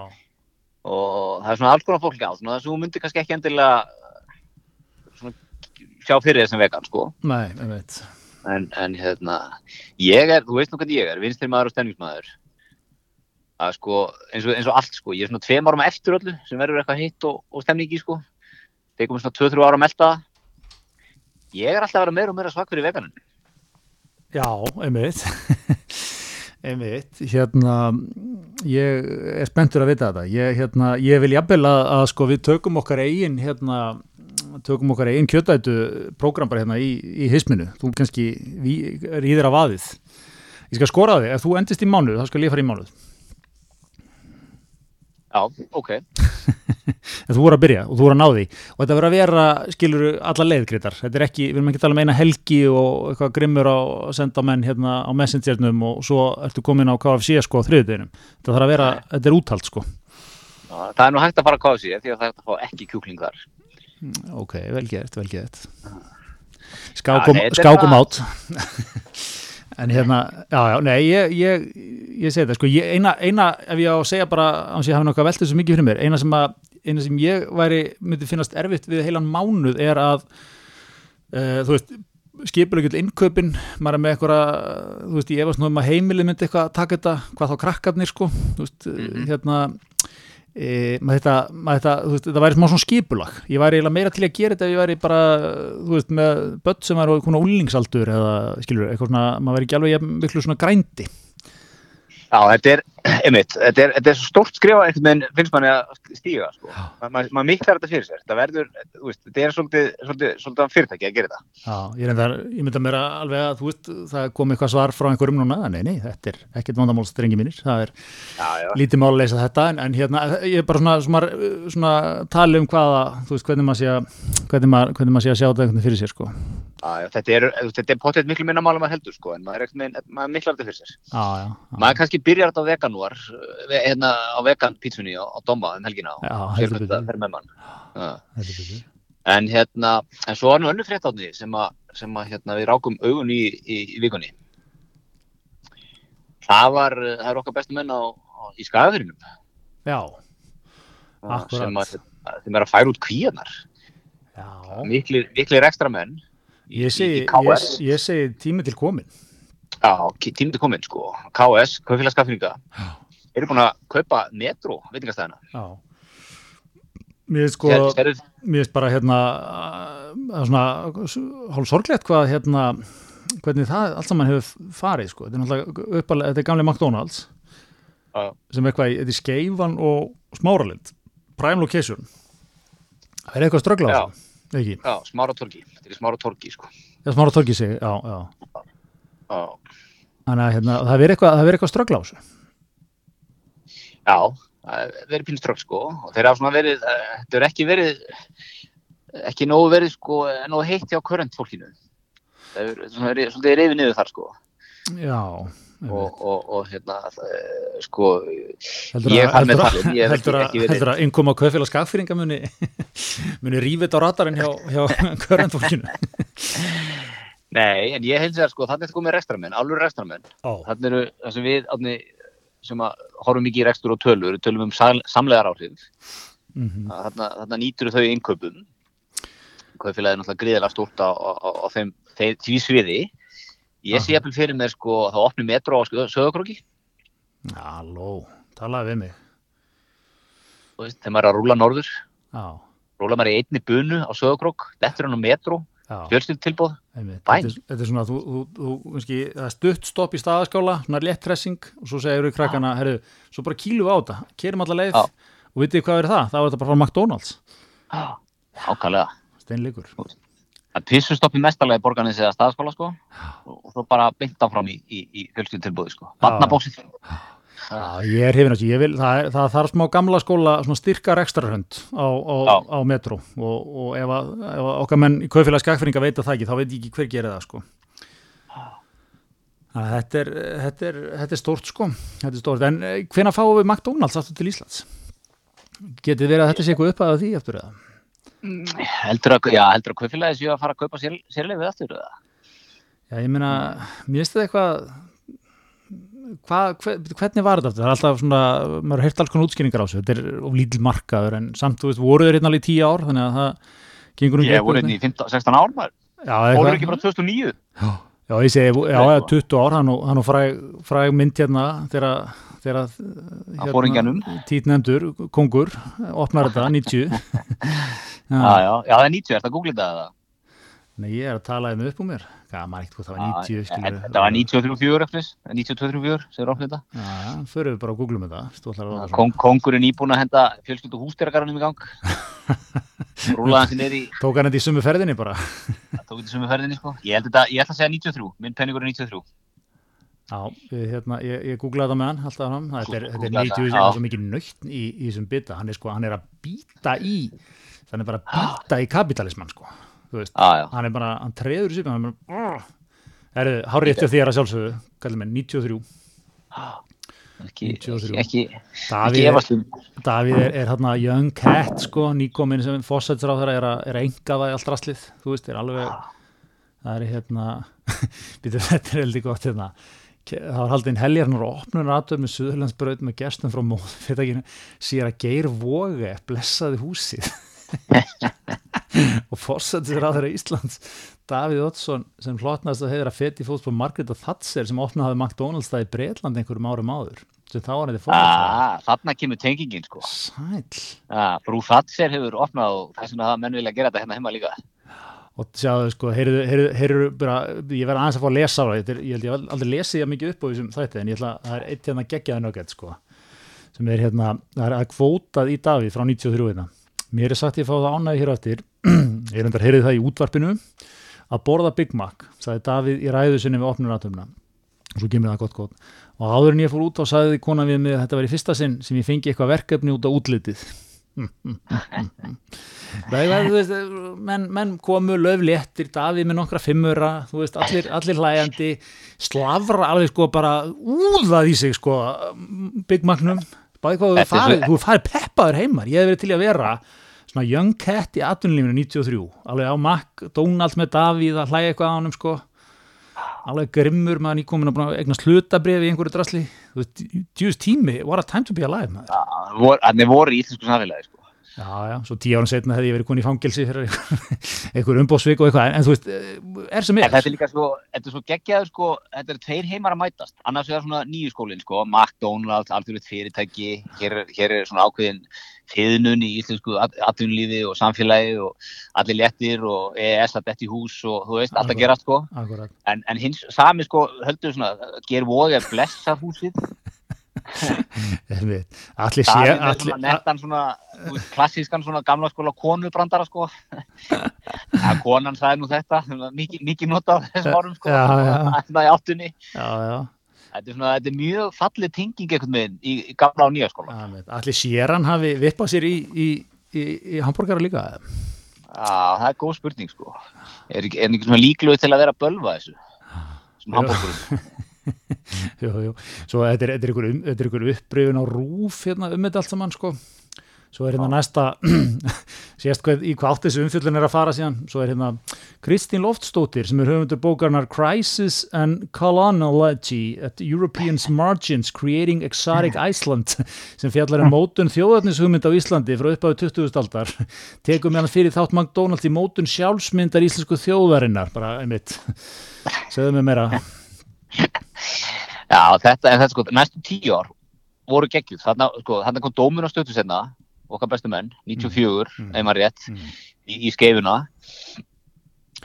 og það er svona alls konar fólk á, þess að þú myndir kannski ekki endilega svona sjá fyrir þessum vegan, sko. nei, En, en hérna, ég er, þú veist nú hvernig ég er, vinstri maður og stemningsmaður. Að sko, eins og, eins og allt sko, ég er svona tveim árum eftir öllu sem verður eitthvað hitt og, og stemningi sko. Þegar komið svona 2-3 ára að melta. Það. Ég er alltaf að vera meira og meira svak fyrir veganin. Já, einmitt. Einmitt, hérna ég er spenntur að vita þetta. Ég, hérna, ég vil jafnvel að, að sko við tökum okkar eigin hérna, tökum okkar eigin kjötætu prógram bara hérna í, í hisminu. Þú kannski ríðir af aðið ég skal skora þig, ef þú endist í mánuð þá skal ég fara í mánuð Já, ok. en þú voru að byrja og þú voru að ná því. Og þetta verður að vera, skilur alla leiðgritar þetta er ekki, við erum ekki að tala um eina helgi og eitthvað grimmur á að senda menn hérna á messengernum og svo ertu komin á KFC sko á þriðudeginum þetta þarf að vera, þetta er úthald sko. Já, það er nú hægt að fara káða sér því að það er hægt að fá ekki kjúkling þar. ok, vel gert, vel gert. Skákum, nei, er skákum átt en hérna, já, já, nei ég, ég, ég segi það, sko, ég, eina, eina ef ég á að segja bara, ans ég hafi nokkað veltið svo mikið fyrir mér, eina sem að eina sem ég væri, myndi finnast erfitt við heilan mánuð er að uh, þú veist, skipulegjul innkaupin, maður er með eitthvað þú veist, ég efast nú um að heimilið myndi eitthvað taka þetta, hvað þá krakkarnir sko þú veist, Mhm. hérna e, maður þetta, maður þetta, veist, þetta væri smá svona skipulag, ég væri eiginlega meira til að gera þetta ef ég væri bara, þú veist, með börn sem væri svona úlingsaldur eða skilur, eitthvað svona, maður væri ekki alveg miklu svona grændi. Já, þetta er, einmitt, þetta er, þetta er svo stórt skrifa einhvern veginn finnst manni að stíga, sko. Já. Ma- Maður miklar þetta fyrir sér. Það verður, veist, þetta er svolítið, svolítið, svolítið fyrirtæki að gera þetta. Já, ég, reyndar, ég mynda mér að alveg að veist, það kom eitthvað svar frá einhverjum núna, nei, nei, þetta er ekkert vandamálstrengi mínir, það er Já, já. lítið mál að leysa þetta, en, en hérna, ég er bara svona, svona, svona tali um hvaða, þú veist, hvernig maður sé að, hvernig maður, maður sé að sjá þetta einhvern veginn fyrir sér, sko. Já, já, þetta er, þetta er potið miklu minna mál en maður heldur sko, en maður, er maður miklar þetta fyrir sér. Maður kannski byrjar þetta veganúar, hérna á vegan pítsunni á, á Doma um helgina og Já, sér heldur þetta betur. fer með mann. Já. En hérna, en svo er nú önnu fréttátni sem að, sem að hérna, við rákum augun í, í, í vikunni. Það var, eh, það er okkar bestu menn á, á í skagafyrinum Já, Akkurat. sem, að, sem er að færa út kvíarnar. já. Miklir, miklir ekstra menn ég segi tími til komin. Já, til komin sko. KS, Kaufélagskafninga, eru búin að kaupa metro, veitingastæðina. Já. Mér finnst sko, mér finnst bara hérna, að svona, hálf sorglegt hvað hérna, hvernig það allt saman hefur farið sko. Þetta er náttúrulega uppalega, þetta er gamli McDonalds Já. sem er eitthvað, þetta er Skeifan og Smáralind, Prime Location. Það er eitthvað ströggla á þessu. ekki? Já, smára torgi, þetta er smára torgi sko. Já, smára torgi sig, já, já. Já, Þannig að hérna, það verið eitthvað, eitthvað ströggla á þessu. já það er verið pínu strökk sko og þeir hafa svona verið, eh, þetta er ekki verið ekki nógu verið sko nógu heitt hjá körrent fólkinu það er svona reyfið niður þar sko Já. og, og, og hérna eh, sko Heldur ég fann með talin, heldur að, innkoma á kaufélag skagfyringa muni, muni rífið á radarinn hjá, hjá körendfólkinu. Nei, en ég held sér sko, þannig að þetta komið rekstramenn, alveg rekstramenn Ó, þannig eru það sem við átni, sem að horfum mikið í rekstur og tölur tölum um samlegar áhrif mhm, þannig nýtur þau innkaupum. Kaupfélagið er náttúrulega gríðilega stórt á, á, á, á þeim því sviði. Ég sé Aha. jafnvel fyrir mér sko að það opni metro á sögurkróki halló, talaði við mig. þegar maður er að rúla norður. Já, rúla maður í einni bunu á sögurkrók lettur hann á metro. Fjölskyld tilbúð. Bæn. Þetta, er, er svona, þú, þú, þú, kannski, það er stutt stopp í staðaskála, svona létt dressing og svo segir við krakkana, herru, svo bara kílu á þetta, kerum alla leið Já. og vitið hvað er það? Það var þetta bara frá McDonalds, ákvæmlega steinleikur. að pissustoppi mestarlega í borgarnins eða staðskóla sko og, og svo bara beint áfram í, í, í fjölskyld tilbúði sko barnabóksið Já, ég er hefinn á vil, það, það þarf smá gamla skóla, styrkar ekstrarhönd á, á, Já. á metro og, og ef, að, ef að okkar menn í kaufélag skakfringa veita það ekki, þá veit ég ekki hver gerir það sko. Þannig að þetta er, þetta er, þetta er stórt sko, þetta er stórt, en hvena fáum við McDonalds aftur til Íslands? Getið verið að þetta sé eitthvað upp að því eftir það? heldur að, já, heldur að kaupfélagið séu að fara að kaupa sér, sérlega við aftur eða? Já, ég meina, mér finnst þetta eitthvað hva, hve, hvernig var þetta? Það er alltaf svona, maður har heyrt alls konar útskýringar á þessu, þetta er of lítil markaður en samt, þú veist, voru þeir hérna alveg í tíu ár þannig að það gengur nú Ég voru hérna í 15, 16 ár maður. Já, eitthvað, ekki bara 2009 já, já, ég segi, já, eða 20 ár, hann og, hann og fræg, fræg mynd hérna þegar þegar Hann fór enganum. tít nefndur, kongur opnar þetta, 90 Já, já, já, það er 90, er það að googla þetta eða? Nei, ég er að tala um upp úr mér Maður ekkert hvað það var 90 Já, skilur Þetta var 93-4 eftir 92-3-4 sem er opnið þetta Já, já, förum við bara að googlum þetta að svona. Kong, Kongurinn íbúin að henda fjölskyldu hústýragarunum í gang. Rúlaði hans í Tók hann þetta í sumu ferðinni bara? Tók þetta sömu ferðinni sko. Ég, held þetta, ég ætla að segja 93, minn penningur er 93 Já, hérna, ég, ég googlaði það með hann alltaf fram, þetta er, þetta er Googlaði 90 það, það já. er svo mikið nöytt í, í þessum bita, hann er sko, hann er að býta í hann er bara að býta í kapitalismann sko, veist, já, hann er bara hann treður sér, hann er bara er þið, hárið eftir þér að sjálfsögðu kallum við 93, ekki, 93. ekki, ekki Davíð er, efast um Davíð er, er hérna young cat sko, nýkomin sem fósætsra á þeirra er að, er að enga það í allt rastlið, þú veist, er alveg það er hérna býtum þetta er heldur gott hérna. Það var haldinn heljarnar og opnunar aðtöð með Suðurlandsbraut með gestum frá móð fyrirtækinu sér að Geir Voge blessaði húsið og fórsættir á þeirra Íslands Davíð Oddsson sem hlotnast að heiðra feti fóts på Margaret Thatcher sem opnaði McDonalds það í Breitland einhverjum árum áður. Sem þá var þetta fórsættir ah, Þarna kemur tengingin sko. Sæll. Ah, Brú Thatcher hefur opnað og þess vegna hafa menn vilja gera þetta hérna heima líka. Og sjáðu sko, heyrðu, heyrðu, heyrðu bara, ég verði aðeins að fá að lesa á það. Ég held ég aldrei lesið það mikið upp á þessum þætti en ég ætla, það er eitt hérna geggjaði nöggett sko, sem er hérna það er að kvótað í Davíð frá 93 hérna. Mér er sagt ég fá það ánæði hér á eftir. Ég er undar heyrið það í útvarpinu. Að borða Big Mac sagði Davíð í ræðu sinni við opnur aðtöfna og svo kemur það gott gott. Og áður en ég fór út á sagði konan við mig að þetta var í fyrsta sinn sem ég fengi eitthvað verkefni út á útlitið. Það, þú veist, menn, menn komu löfléttir, Davíð með nokkra fimmura, þú veist, allir, allir hlæjandi, slafra alveg sko bara úðað í sig sko, Big Magnum, bæði hvað þú er farið, þú farið peppaður heimar, ég hef verið til að vera svona young cat í atvinnulífinu 93, alveg á McDonalds með Davíð að hlæja eitthvað á honum sko, alveg grimmur maður nýkomin að eignast hlutabrif í einhverju drasli, djúst tími, what a time to be alive maður. Þannig voru í íslensku samfélagi sko Já, já, svo tíu árum setna hefði ég verið koni í fangelsi fyrir einhver umbóðsvik og eitthvað, en, en þú veist, eh, er sem En er. þetta er líka svo, þetta er svo geggjaður sko, þetta er tveir heimar að mætast, annars er svona nýju skólinn sko, McDonalds, alþjóðlegt fyrirtæki, hér, hér er svona ákveðin fiðnun í íslensku at- atvinnulífi og samfélagi og allir léttir og EES að detti í hús og þú veist, allt að gera sko, Akkurat. en, en hins, sami sko, höldur svona, ger voði að blessa húsið. Allir sé Það er allir, svona nettan svona, klassískan svona gamla skóla konubrandara sko. ja, konan sagði nú þetta, mikið, mikið notað þessum árum sko. Já, já. Það er áttunni. Þetta er svona, þetta er mjög fallið tenging einhvern veginn í, í gamla og nýja skóla. einmitt. allir sér hann hafi vippað sér í, í, í, í hambúrgara líka Já, það er góð spurning sko. Er er ekki svona líkluð til að vera að bölva þessu? Sem hambúrgurum. jú, jú. svo þetta er, er ykkur, ykkur upprifin á rúf hérna, um þetta allt saman sko. svo er hérna næsta sést hvað, í hvað átt þessu umfjöllun er að fara síðan svo er hérna Kristín Loftstóttir sem er höfundur bókarnar Crisis and Coloniology at European's Margins Creating Exotic Iceland sem fjallar um mótun þjóðarnishugmynd á Íslandi frá uppáðu 20. aldar tekum hérna fyrir þátt McDonald í mótun sjálfsmyndar íslensku þjóðarinnar bara einmitt segðu mig meira Já, þetta er þetta sko, næstu tíu ár voru geggjuð. Þarna, sko, þarna kom dómun á stötu senna, okkar bestu menn, 94, Mm. ef maður rétt, Mm. í, í skeifuna.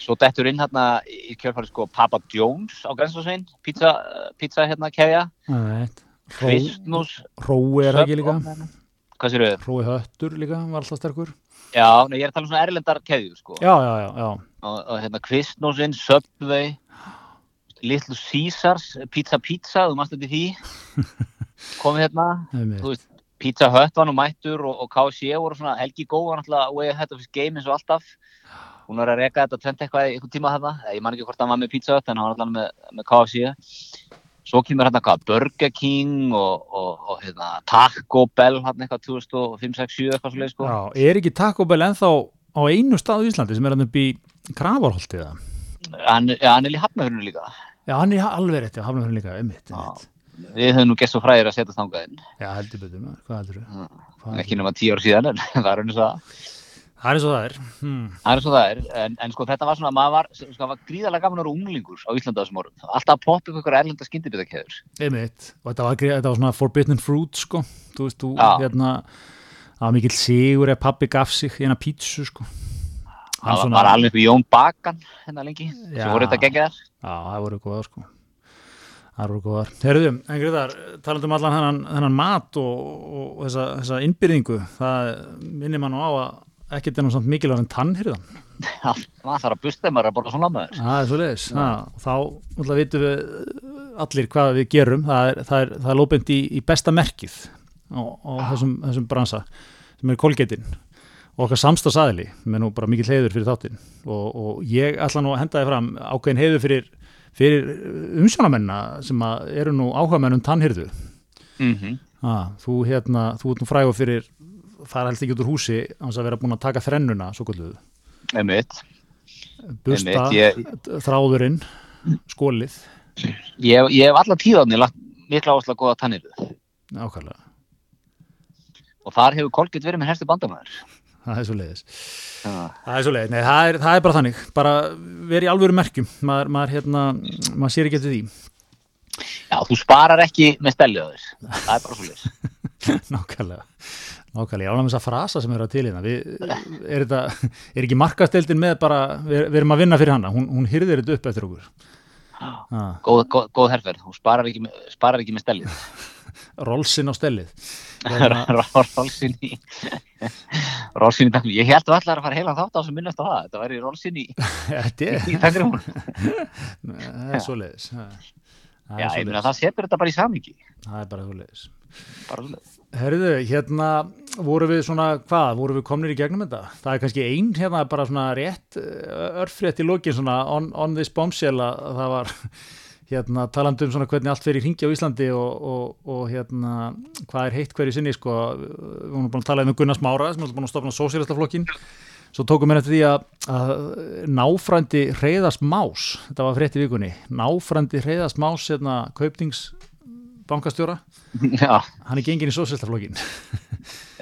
Svo dettur inn hérna í kjörfari sko Papa Jones á Grensásvein, pizza, pizza hérna kefja, Æt. Kvistnús, Hrói er ekki líka hvað sér þau? Hrói Höttur líka var alltaf sterkur Já, nei, ég er að tala um svona erlendar keðjur sko. já, já, já, já, Og, og hérna Kvistnúsinn, Subway, Little Caesars, Pizza Pizza, þú mannst þetta því, komið hérna, veist, Pizza Hut var nú mættur og, og KFC voru svona Helgi Gó var náttúrulega way ahead of his game eins og alltaf. Hún var að reka þetta tvent eitthvað í einhvern tíma þarna. Ég man ekki hvort hann var með Pizza Hut en hann var alltaf með, með KFC svo kemur hérna hvað Burger King og, og, og hérna, Taco Bell hann eitthvað 2005-6-7 eitthvað svo leið sko er ekki Taco Bell ennþá á einu stað í Íslandi sem er hann upp í Gravarholti eða? hann, hann er í hafnahörnu líka Já, hann er alveg rétt, já, hann líka, einmitt, Já. einmitt. við höfum nú gett svo fræðir að setja þangað inn Já, heldur betur, maður. hvað heldur? Mm. ekki nema 10 ár síðan en það er eins og það Það er eins og það er. Hmm. Það er svo það er, en, en sko þetta var svona, maður var, sko, það var gríðarlega gaman að vera unglingur á Íslanda þessum árum. Alltaf að poppa upp ykkur erlenda skyndibitakeður. Einmitt, og þetta var, þetta var svona forbidden fruit, sko. Þú veist, þú, Já. hérna, það var mikill sigur ef pappi gaf sig eina pítsu, sko. Hann Það var alveg upp í Jón Bakan hérna lengi, Já. sem voru þetta geggja þar. Það voru góðar sko Það voru góðar. Herðu, en Gryðar, talandum um allan hennan, hennan mat og, og, og þessa, þessa innbyrðingu, það minnir mann á að ekkert er samt mikilvægur en tannhyrðan. Já, maður þarf að busta þeim að borða svona maður. Það er svo leiðis. Þá náttúrulega vitum við allir hvað við gerum. Það er, það er, það er lópind í, í besta merkið á, á þessum, þessum bransa sem er kolgetinn og okkar samstagsæðili með nú bara mikill heiður fyrir þáttinn. Og, og ég ætla nú að henda þið fram ákveðin heiður fyrir, fyrir umsjónamenna sem eru nú áhuga menn um tannhyrðu. Mm ah, þú hérna, þú ert nú frægur fyrir fara helst ekki út úr húsi að vera búin að taka þrennuna svo kvölduðu busta, ég- þráðurinn skólið, Ég, ég hef alla tíðanir lagt mikla áherslu að góða tannir ákvæðlega og þar hefur Kolgett verið með herstu bandamæður. Það er svo leiðis það er svo leiðis, nei það er, það er bara þannig. Bara verið í alvöru merkjum. Maður, maður hérna, maður sér ekki eftir því. Já, þú sparar ekki með þér. Það er bara svo leys. nákvæmlega. Nákvæmlega, ég ánægum þess að frasa sem eru að til hérna. Við, er, þetta, er ekki markasteldin með bara, við, við erum að vinna fyrir hana. Hún, hún hyrðir þetta upp eftir okkur. Ah, Góð, góð, góð herferð. Þú sparar ekki, með- sparar ekki með stellið. Rolsin á stellið Hérna, Rólsinn í Rólsinn í tannir. Ég held að allar að fara heilan þátt á sem minnast á það. Þetta væri rólsinn í, í tannir það er svo leiðis Já, ég meina það setur þetta bara í samingi. það er bara svo leiðis. Herðu, hérna voru við svona, hvað, voru við komnir í gegnum þetta? Það er kannski ein hérna bara svona rétt, örfrétt í lokin svona on, on this bombshell að það var hérna talandi um svona hvernig allt fer í hringi á Íslandi og, og, og hérna hvað er heitt hverju sinni sko, við vorum búin að tala um Gunnar Smára sem er búin að stofna sósélastaflokkin svo tókum við eftir því að, að náfrændi reyðast más þetta var frétt í vikunni, náfrændi reyðast más hérna kaupningsbankastjóra Já, hann er gengin í sósélastaflokkin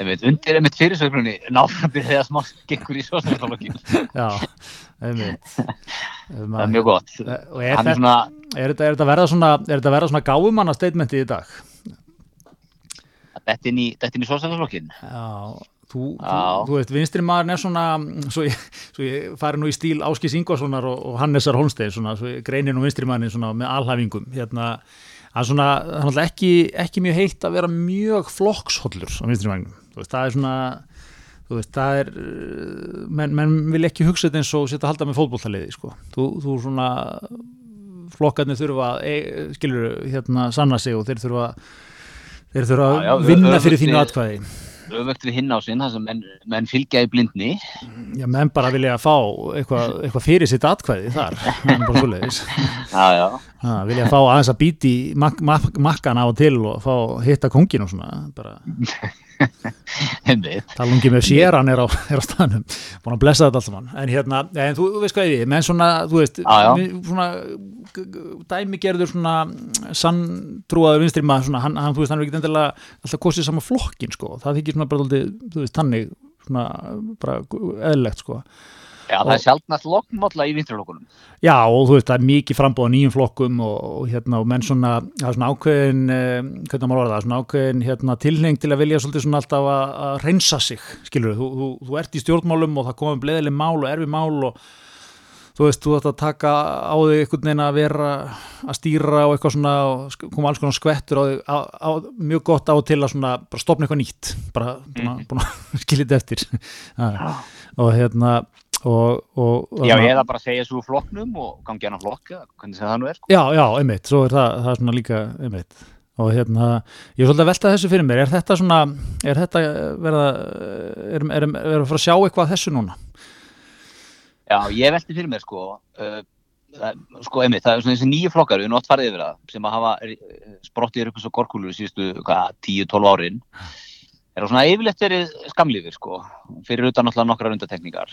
einmitt, undir einmitt fyrirsögnunni náframbir þegar smá gengur í sósælstaflokkin. Já, Það er mjög gott. Og er er svona, er þetta, er þetta verða svona, er svona gáfumanna statementi í dag? þetta þetta inn í sósælstaflokkin. Já, þú, þú, Já. þú veist, vinstri maður er svona, svo ég, svo ég fari nú í stíl Áskis Ingvarssonar og, og Hannesar Holmstein, svona, greinir nú vinstri svona með alhæfingum, hérna, það er svona, er ekki, ekki mjög heitt að vera mjög flokkshollur á vinstri þú veist, það er svona þú veist, það er uh, menn, menn vil ekki hugsa þetta eins og setja að halda með fótbolltaliði, sko, þú, þú svona flokkarnir þurfa e, skilur, hérna, sanna sig og þeir þurfa þeir þurfa Já, já, að vinna fyrir þínu atkvæði við hinn á sinn, það sem menn, menn fylgja í blindni. Já, menn bara vilja fá eitthvað, eitthvað fyrir sitt atkvæði þar, er bara svoleiðis. Já, já. Ha, vilja fá aðeins að býti mak mak makkan á og til og fá hitta kongin og svona, bara Ekki með sér hann er á, er á staðnum, búin að blessa þetta allt saman. En hérna, en þú veist hvað ég menn svona, þú veist, við- svona dæmigerður svona sanntrúaður vinstri maður, svona, hann, hann, þú veist, hann er ekki endilega alltaf kosið sama flokkin, sko, það þykir svona bara, dálítið, þú veist, tannig, svona, bara eðlilegt, sko. Já, það er sjálfnast lokkmálla í vinstriflokkunum. Já og þú veist það er mikið frambóð á nýjum flokkum og, og hérna og menn svona, það er svona ákveðin eh, hvernig maður orða það, svona ákveðin hérna, tilheng til að vilja svolítið svona alltaf að, að reynsa sig, skilur þú, þú, þú ert í stjórnmálum og það komið bleðileg mál og erfi mál og þú veist, þú ætti að taka á þig einhvern veginn að vera að stýra og eitthvað svona og koma alls konar skvettur á þig á, á, mjög gott á til að svona bara stopna eitthvað nýtt bara búin að, búin að skilja þetta eftir. Og hérna og, og, Já, þarna- eða bara segja svo úr flokknum og gangi hann að flokka, hvernig sem það nú er. Sko. Já, já, einmitt, svo er það, það er svona líka einmitt og hérna, ég er svolítið að velta þessu fyrir mér, er þetta svona, er þetta verða, er, er, er að fara að sjá eitthvað þessu núna? Já, ég velti fyrir mér, sko, uh, það, sko, einmitt, það er svona þessi nýju flokkar, við erum oft farið yfir það, sem að hafa sprottið eins og gorkulur síðustu, hvað, 10-12 árin, er á svona yfirleitt verið skamlífir, sko, fyrir utan alltaf undatekningar.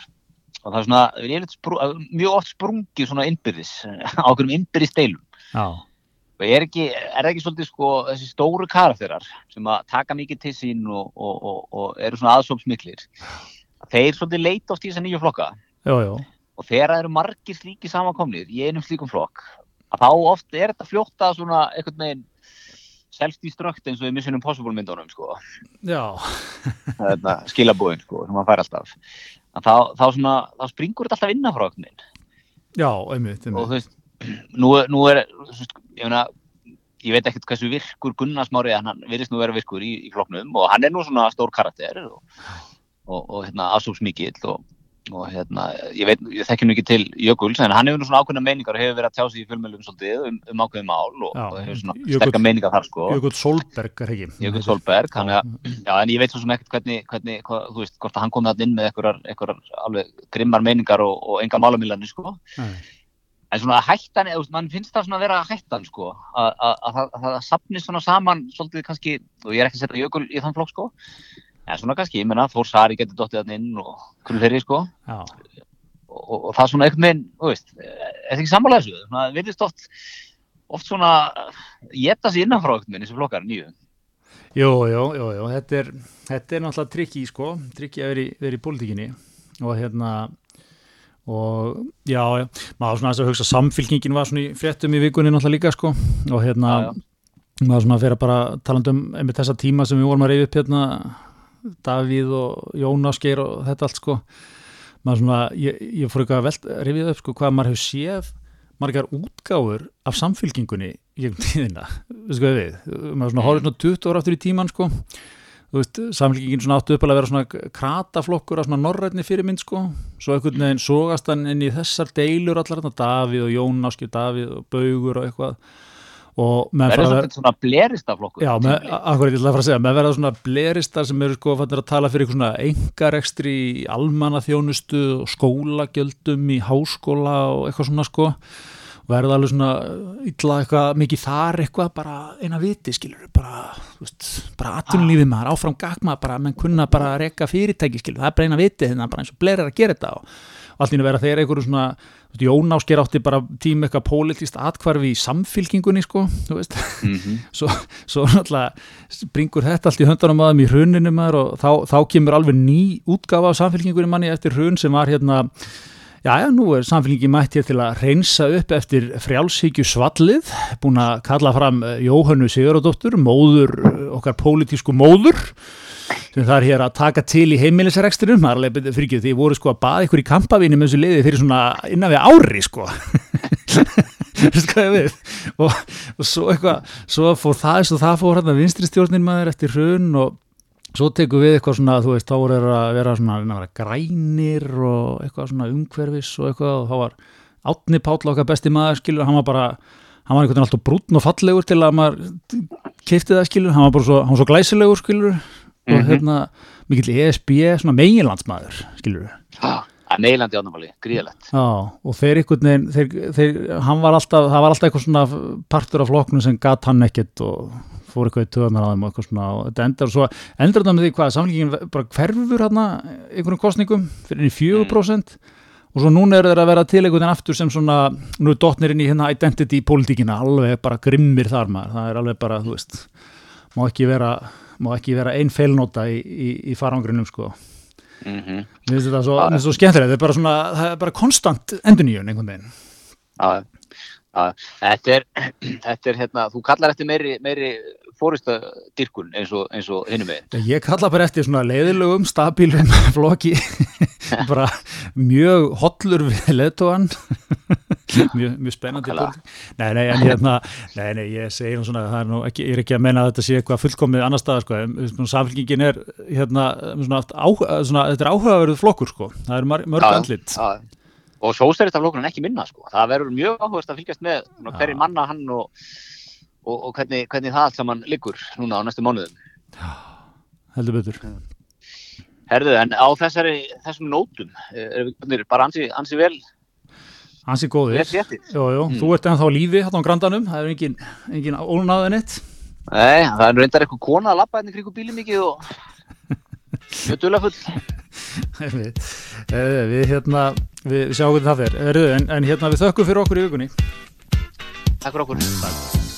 Og það er svona, við erum sprú, mjög oft sprungið svona innbyrðis, á okkurum innbyrðis deilum. Já, Og er, ekki, er ekki svolítið sko þessi stóru karakterar sem að taka mikið til sín og, og, og, og eru svona aðsópsmiklir. Þeir svolítið leita oft í þessa nýju flokka já, já, og þegar það eru margir slíki samankomnir í einum slíkum flokk að þá oft er þetta fljóta svona einhvern veginn self-destruct eins og í Mission Impossible myndunum sko. já, Þetta skilabúin sko, sem maður fær alltaf. Þá, þá, svona, þá springur þetta alltaf innan frá okkur já, einmitt, og einmitt. þú veist, nú, nú er veist, ég, meina, ég veit ekkert hversu virkur Gunnar Smári en hann virðist nú vera virkur í, í flokknum og hann er nú svona stór karakter og, og, og hérna, afsóksmikill og, og hérna, ég veit, ég þekki nú ekki til Jökuls en hann hefur nú svona ákveðna meiningar og hefur verið að tjá sig í fjölmjölum svolítið um, um ákveðin mál og, Já, og hefur svona Jökull- sterkar meiningar þar sko Jökull Solberg er ekki. Jökull Solberg, hann er Já, en ég veit svo sem ekkert hvernig, hvernig hvað, þú veist, hvort að hann kom þarna inn með einhverjar, alveg grimmar meiningar og, og enga málamílanir, sko. Nei. En svona hættan, eða, mann finnst það svona að vera hættan, sko, að, að, að, það- að það sapnist svona saman svolítið kannski, og ég er ekki að setja jökul í þann flokk, sko, en svona kannski, ég menna, Þór Sari getur dottið þarna inn og þeirri, sko, Já, og, og, og það er svona einhvern veginn, þú veist, er það ekki sammála þessu? Svona, það virðist oft, oft svona, geta sér innanfrá einhvern veginn, þessi flokkar, nýju. jú, jú, jú, jú, þetta er, þetta er náttúrulega trikki, sko, trikki að vera í, pólitíkinni og hérna, og já, já, maður svona aðeins að hugsa samfylkingin var svona í fréttum í vikunni náttúrulega líka, sko, og hérna, Já, já. maður svona fyrir bara talandi um einmitt þessa tíma sem við vorum að reyða upp hérna Davíð og Jón Ásgeir og þetta allt sko. Svona, ég, ég fór eitthvað að velt reyðið upp sko hvað maður hefur séð margar útgáfur af samfylkingunni í gegnum tíðina, veistu hvað við maður svona horfður svona 20 ára aftur í tíman sko. Þú veist, samfélkingin svona áttu upp að vera svona krataflokkur af svona norrætni fyrirmynd sko, svo einhvern veginn sogast hann inn í þessar deilur allar Davíð og Jón Áskip Davíð og Baugur og eitthvað Það er svolítið svona blerista flokkur. Já, akkurat ég ætla að fara að segja, með verða svona bleristar sem eru sko fannir að tala fyrir eitthvað svona engarekstri í almannaþjónustu og skólagjöldum í háskóla og eitthvað svona sko verða alveg svona illa eitthvað mikið þar eitthvað, bara eina viti skilur, bara, þú veist, bara atvinnulífið maður, áfram gagma bara menn kunna bara að reka fyrirtæki skilur, það er bara eina viti hérna, bara eins og blerir að gera þetta og allt í einu vera þeir einhverju svona Jón Ásker átti bara tíma eitthvað pólitíst atkvarfi í samfylkingunni sko, þú veist Mm -hmm. svo, svo náttúrulega springur þetta allt í höndanum aðeim í hruninu maður og þá, þá kemur alveg ný útgafa af samfélkingunni manni eftir hrun sem var hérna Já, já, nú er samfélkingi mætt hér til að reynsa upp eftir frjálshyggju svallið, búin að kalla fram eh, Jóhannu Sigurðardóttur, móður, eh, okkar pólitísku móður, sem það er hér að taka til í heimilisrekstrinum, það er alveg fyrir ekki því voru sko að baða ykkur í kampavíni með þessu liði fyrir svona innan við ári sko. Við og, og svo eitthvað, svo fór það svo það fór hérna vinstri stjórnin maður eftir hrun og svo tekur við eitthvað svona þú veist, þá voru að vera svona að vera grænir og eitthvað svona umhverfis og eitthvað og þá var Átni Páll okkar besti maður skilur, hann var bara hann var einhvern veginn alltaf brúnn og fallegur til að maður keipti það skilur, hann var bara svo, hann var svo glæsilegur skilur og Mhm. hérna mikill ESB, svona meginlandsmaður skilur að meilandi ánumali, gríðalegt Já, og þeir einhvern veginn, þeir, þeir, hann var alltaf, það var alltaf eitthvað svona partur af flokknu sem gat hann ekkert og fór eitthvað í töðunar á þeim og eitthvað svona og þetta endar svo, endar þetta með því hvað samlíkingin bara hverfur hann einhverjum kostningum fyrir inn í 4% og svo núna er þeir að vera til einhvern veginn aftur sem svona, nú er dotnir inn í hérna identity pólitíkina, alveg bara grimmir þar maður, það er alveg bara, þú veist má ekki vera, má ekki vera ein feilnóta í, í, í farangrinum sko. Mm -hmm. Mér finnst þetta svo, þetta svo skemmtilegt, þetta er bara svona, það er bara konstant endurnýjun einhvern veginn. Já, já, þetta er, þetta er hérna, þú kallar eftir meiri, meiri fóristadyrkun eins og, og hinnum með. Ég kalla bara eftir svona leiðilegum, stabílum flokki, bara mjög hollur við leðtóan, mjög, mjög spennandi. Nei, nei, hérna, nei, nei, ég segi nú svona, er ekki, ég er ekki að menna að þetta sé eitthvað fullkomið annar staðar, sko, en svona samfélkingin er, hérna, svona, á, svona þetta er áhugaverið flokkur, sko, það er mörg andlit. Og sóstæriðstaflokkurinn ekki minna, sko. Það verður mjög áhugast að fylgjast með svona, hverju manna hann og, og, og hvernig, hvernig það allt saman liggur núna á næstu mánuðum. Heldur betur. Herðu, en á þessari, þessum nótum, eh, erum við bara ansi, ansi vel, Hansi góðir. Jú, jú, Mm. þú ert ennþá lífi hérna á grandanum, það er engin, engin ólnaðin eitt. Nei, það er reyndar eitthvað kona að labba hérna kringu bíli mikið og mjög dulafull. við, eh, við hérna við sjáum hvernig það fer en, en hérna við þökkum fyrir okkur í vikunni Takk fyrir okkur.